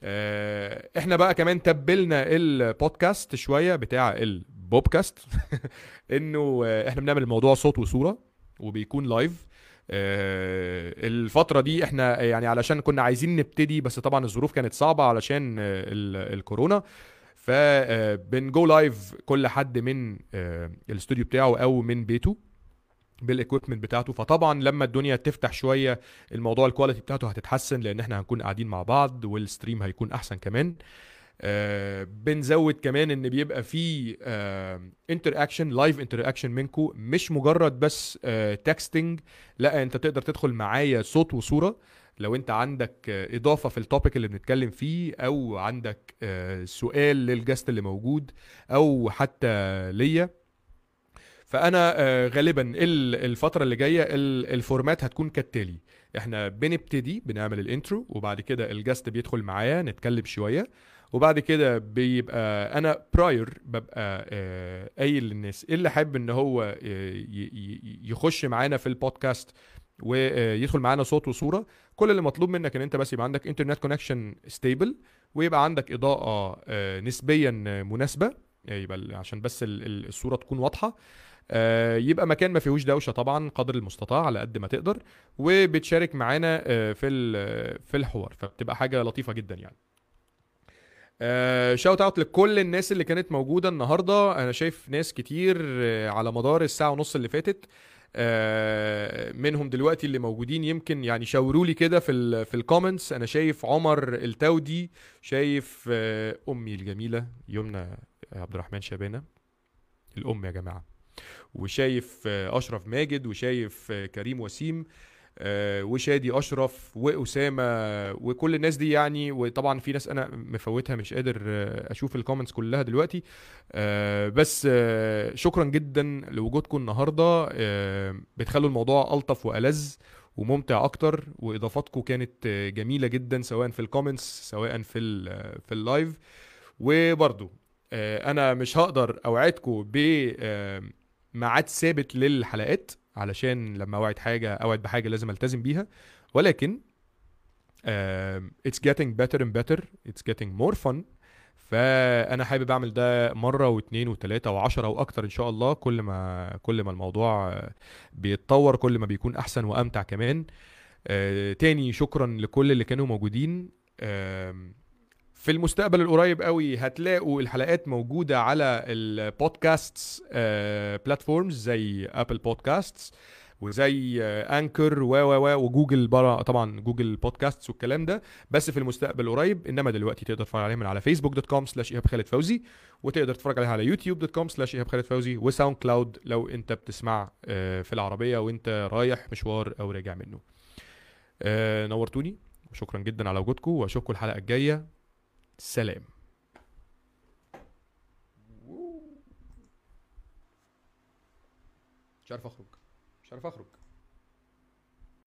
آه، إحنا بقى كمان تبلنا البودكاست شوية بتاع البودكاست [laughs] إنه آه، إحنا بنعمل الموضوع صوت وصورة وبيكون live الفترة دي إحنا يعني علشان كنا عايزين نبتدي بس طبعا الظروف كانت صعبة علشان آه، ال- الكورونا. فبن go live كل حد من آه، الاستوديو بتاعه أو من بيته بال equipment بتاعته. فطبعا لما الدنيا تفتح شوية الموضوع ال quality بتاعته هتتحسن لأن إحنا هنكون قاعدين مع بعض وال stream هيكون أحسن كمان. آه بنزود كمان إن بيبقى في interaction live interaction منكم مش مجرد بس texting لا أنت تقدر تدخل معايا صوت وصورة. لو أنت عندك آه، إضافة في ال topic اللي بنتكلم فيه أو عندك آه، سؤال لل guest اللي موجود أو حتى ليا. فأنا آه، غالبا ال- الفترة اللي جاية ال- ال format هتكون كالتالي. إحنا بنبتدي بنعمل ال intro وبعد كده ال guest بيدخل معايا نتكلم شوية. وبعد كده بيبقى أنا prior ببقى آه، قايل للناس إيه اللي حابب إن هو آه، يخش معانا في البودكاست ويدخل معانا صوت وصورة. كل اللي مطلوب منك إن أنت بس يبقى عندك internet connection stable ويبقى عندك إضاءة آه، نسبيا مناسبة. يبقى عشان بس ال- ال- الصورة تكون واضحة. آه، يبقى مكان ما فيهوش دوشة طبعا قدر المستطاع على قد ما تقدر. وبتشارك معانا آه، في في الحوار فبتبقى حاجة لطيفة جدا يعني. Shout out لكل الناس اللي كانت موجودة النهارده. أنا شايف ناس كتير آه، على مدار الساعة ونص اللي فاتت آه، منهم دلوقتي اللي موجودين يمكن يعني شاوروا لي كده في ال في ال comments أنا شايف عمر التودي شايف آه، أمي الجميلة يمنى عبد الرحمن شبانه الأم يا جماعة. وشايف آه، أشرف ماجد وشايف آه، كريم وسيم. آه، وشادي أشرف وأسامة وكل الناس دي يعني. وطبعا في ناس أنا مفوتها مش قادر آه، أشوف الكومنتس كلها دلوقتي. آه، بس آه، شكرا جدا لوجودكم النهارده. آه، بتخلوا الموضوع ألطف وألذ وممتع أكتر. وإضافاتكم كانت آه، جميلة جدا سواء في ال comments سواء في في ال live وبرضو آه، أنا مش هقدر أوعدكم بميعاد ثابت للحلقات. علشان لما اوعد حاجة اوعد بحاجة لازم التزم بيها. ولكن it's getting better and better it's getting more fun. فأنا حابب أعمل ده مرة واثنين وثلاثه وعشرة وأكتر إن شاء الله. كل ما كل ما الموضوع بيتطور كل ما بيكون أحسن وأمتع كمان. آه، تاني شكرا لكل اللي كانوا موجودين. في المستقبل القريب قوي هتلاقوا الحلقات موجودة على البودكاست platforms زي Apple Podcasts وزي Anchor و و و وجوجل برا طبعا Google Podcasts والكلام ده. بس في المستقبل القريب إنما دلوقتي تقدر تتفرج عليها من على Facebook dot com slash إيهاب خالد فوزي وتقدر تتفرج عليها على YouTube dot com slash إيهاب خالد فوزي و SoundCloud لو أنت بتسمع آه، في العربية وأنت رايح مشوار أو راجع منه. آه، نورتوني وشكرا جدا على وجودكم وأشوفكم الحلقة الجاية. سلام. مش عارف أخرج مش عارف أخرج.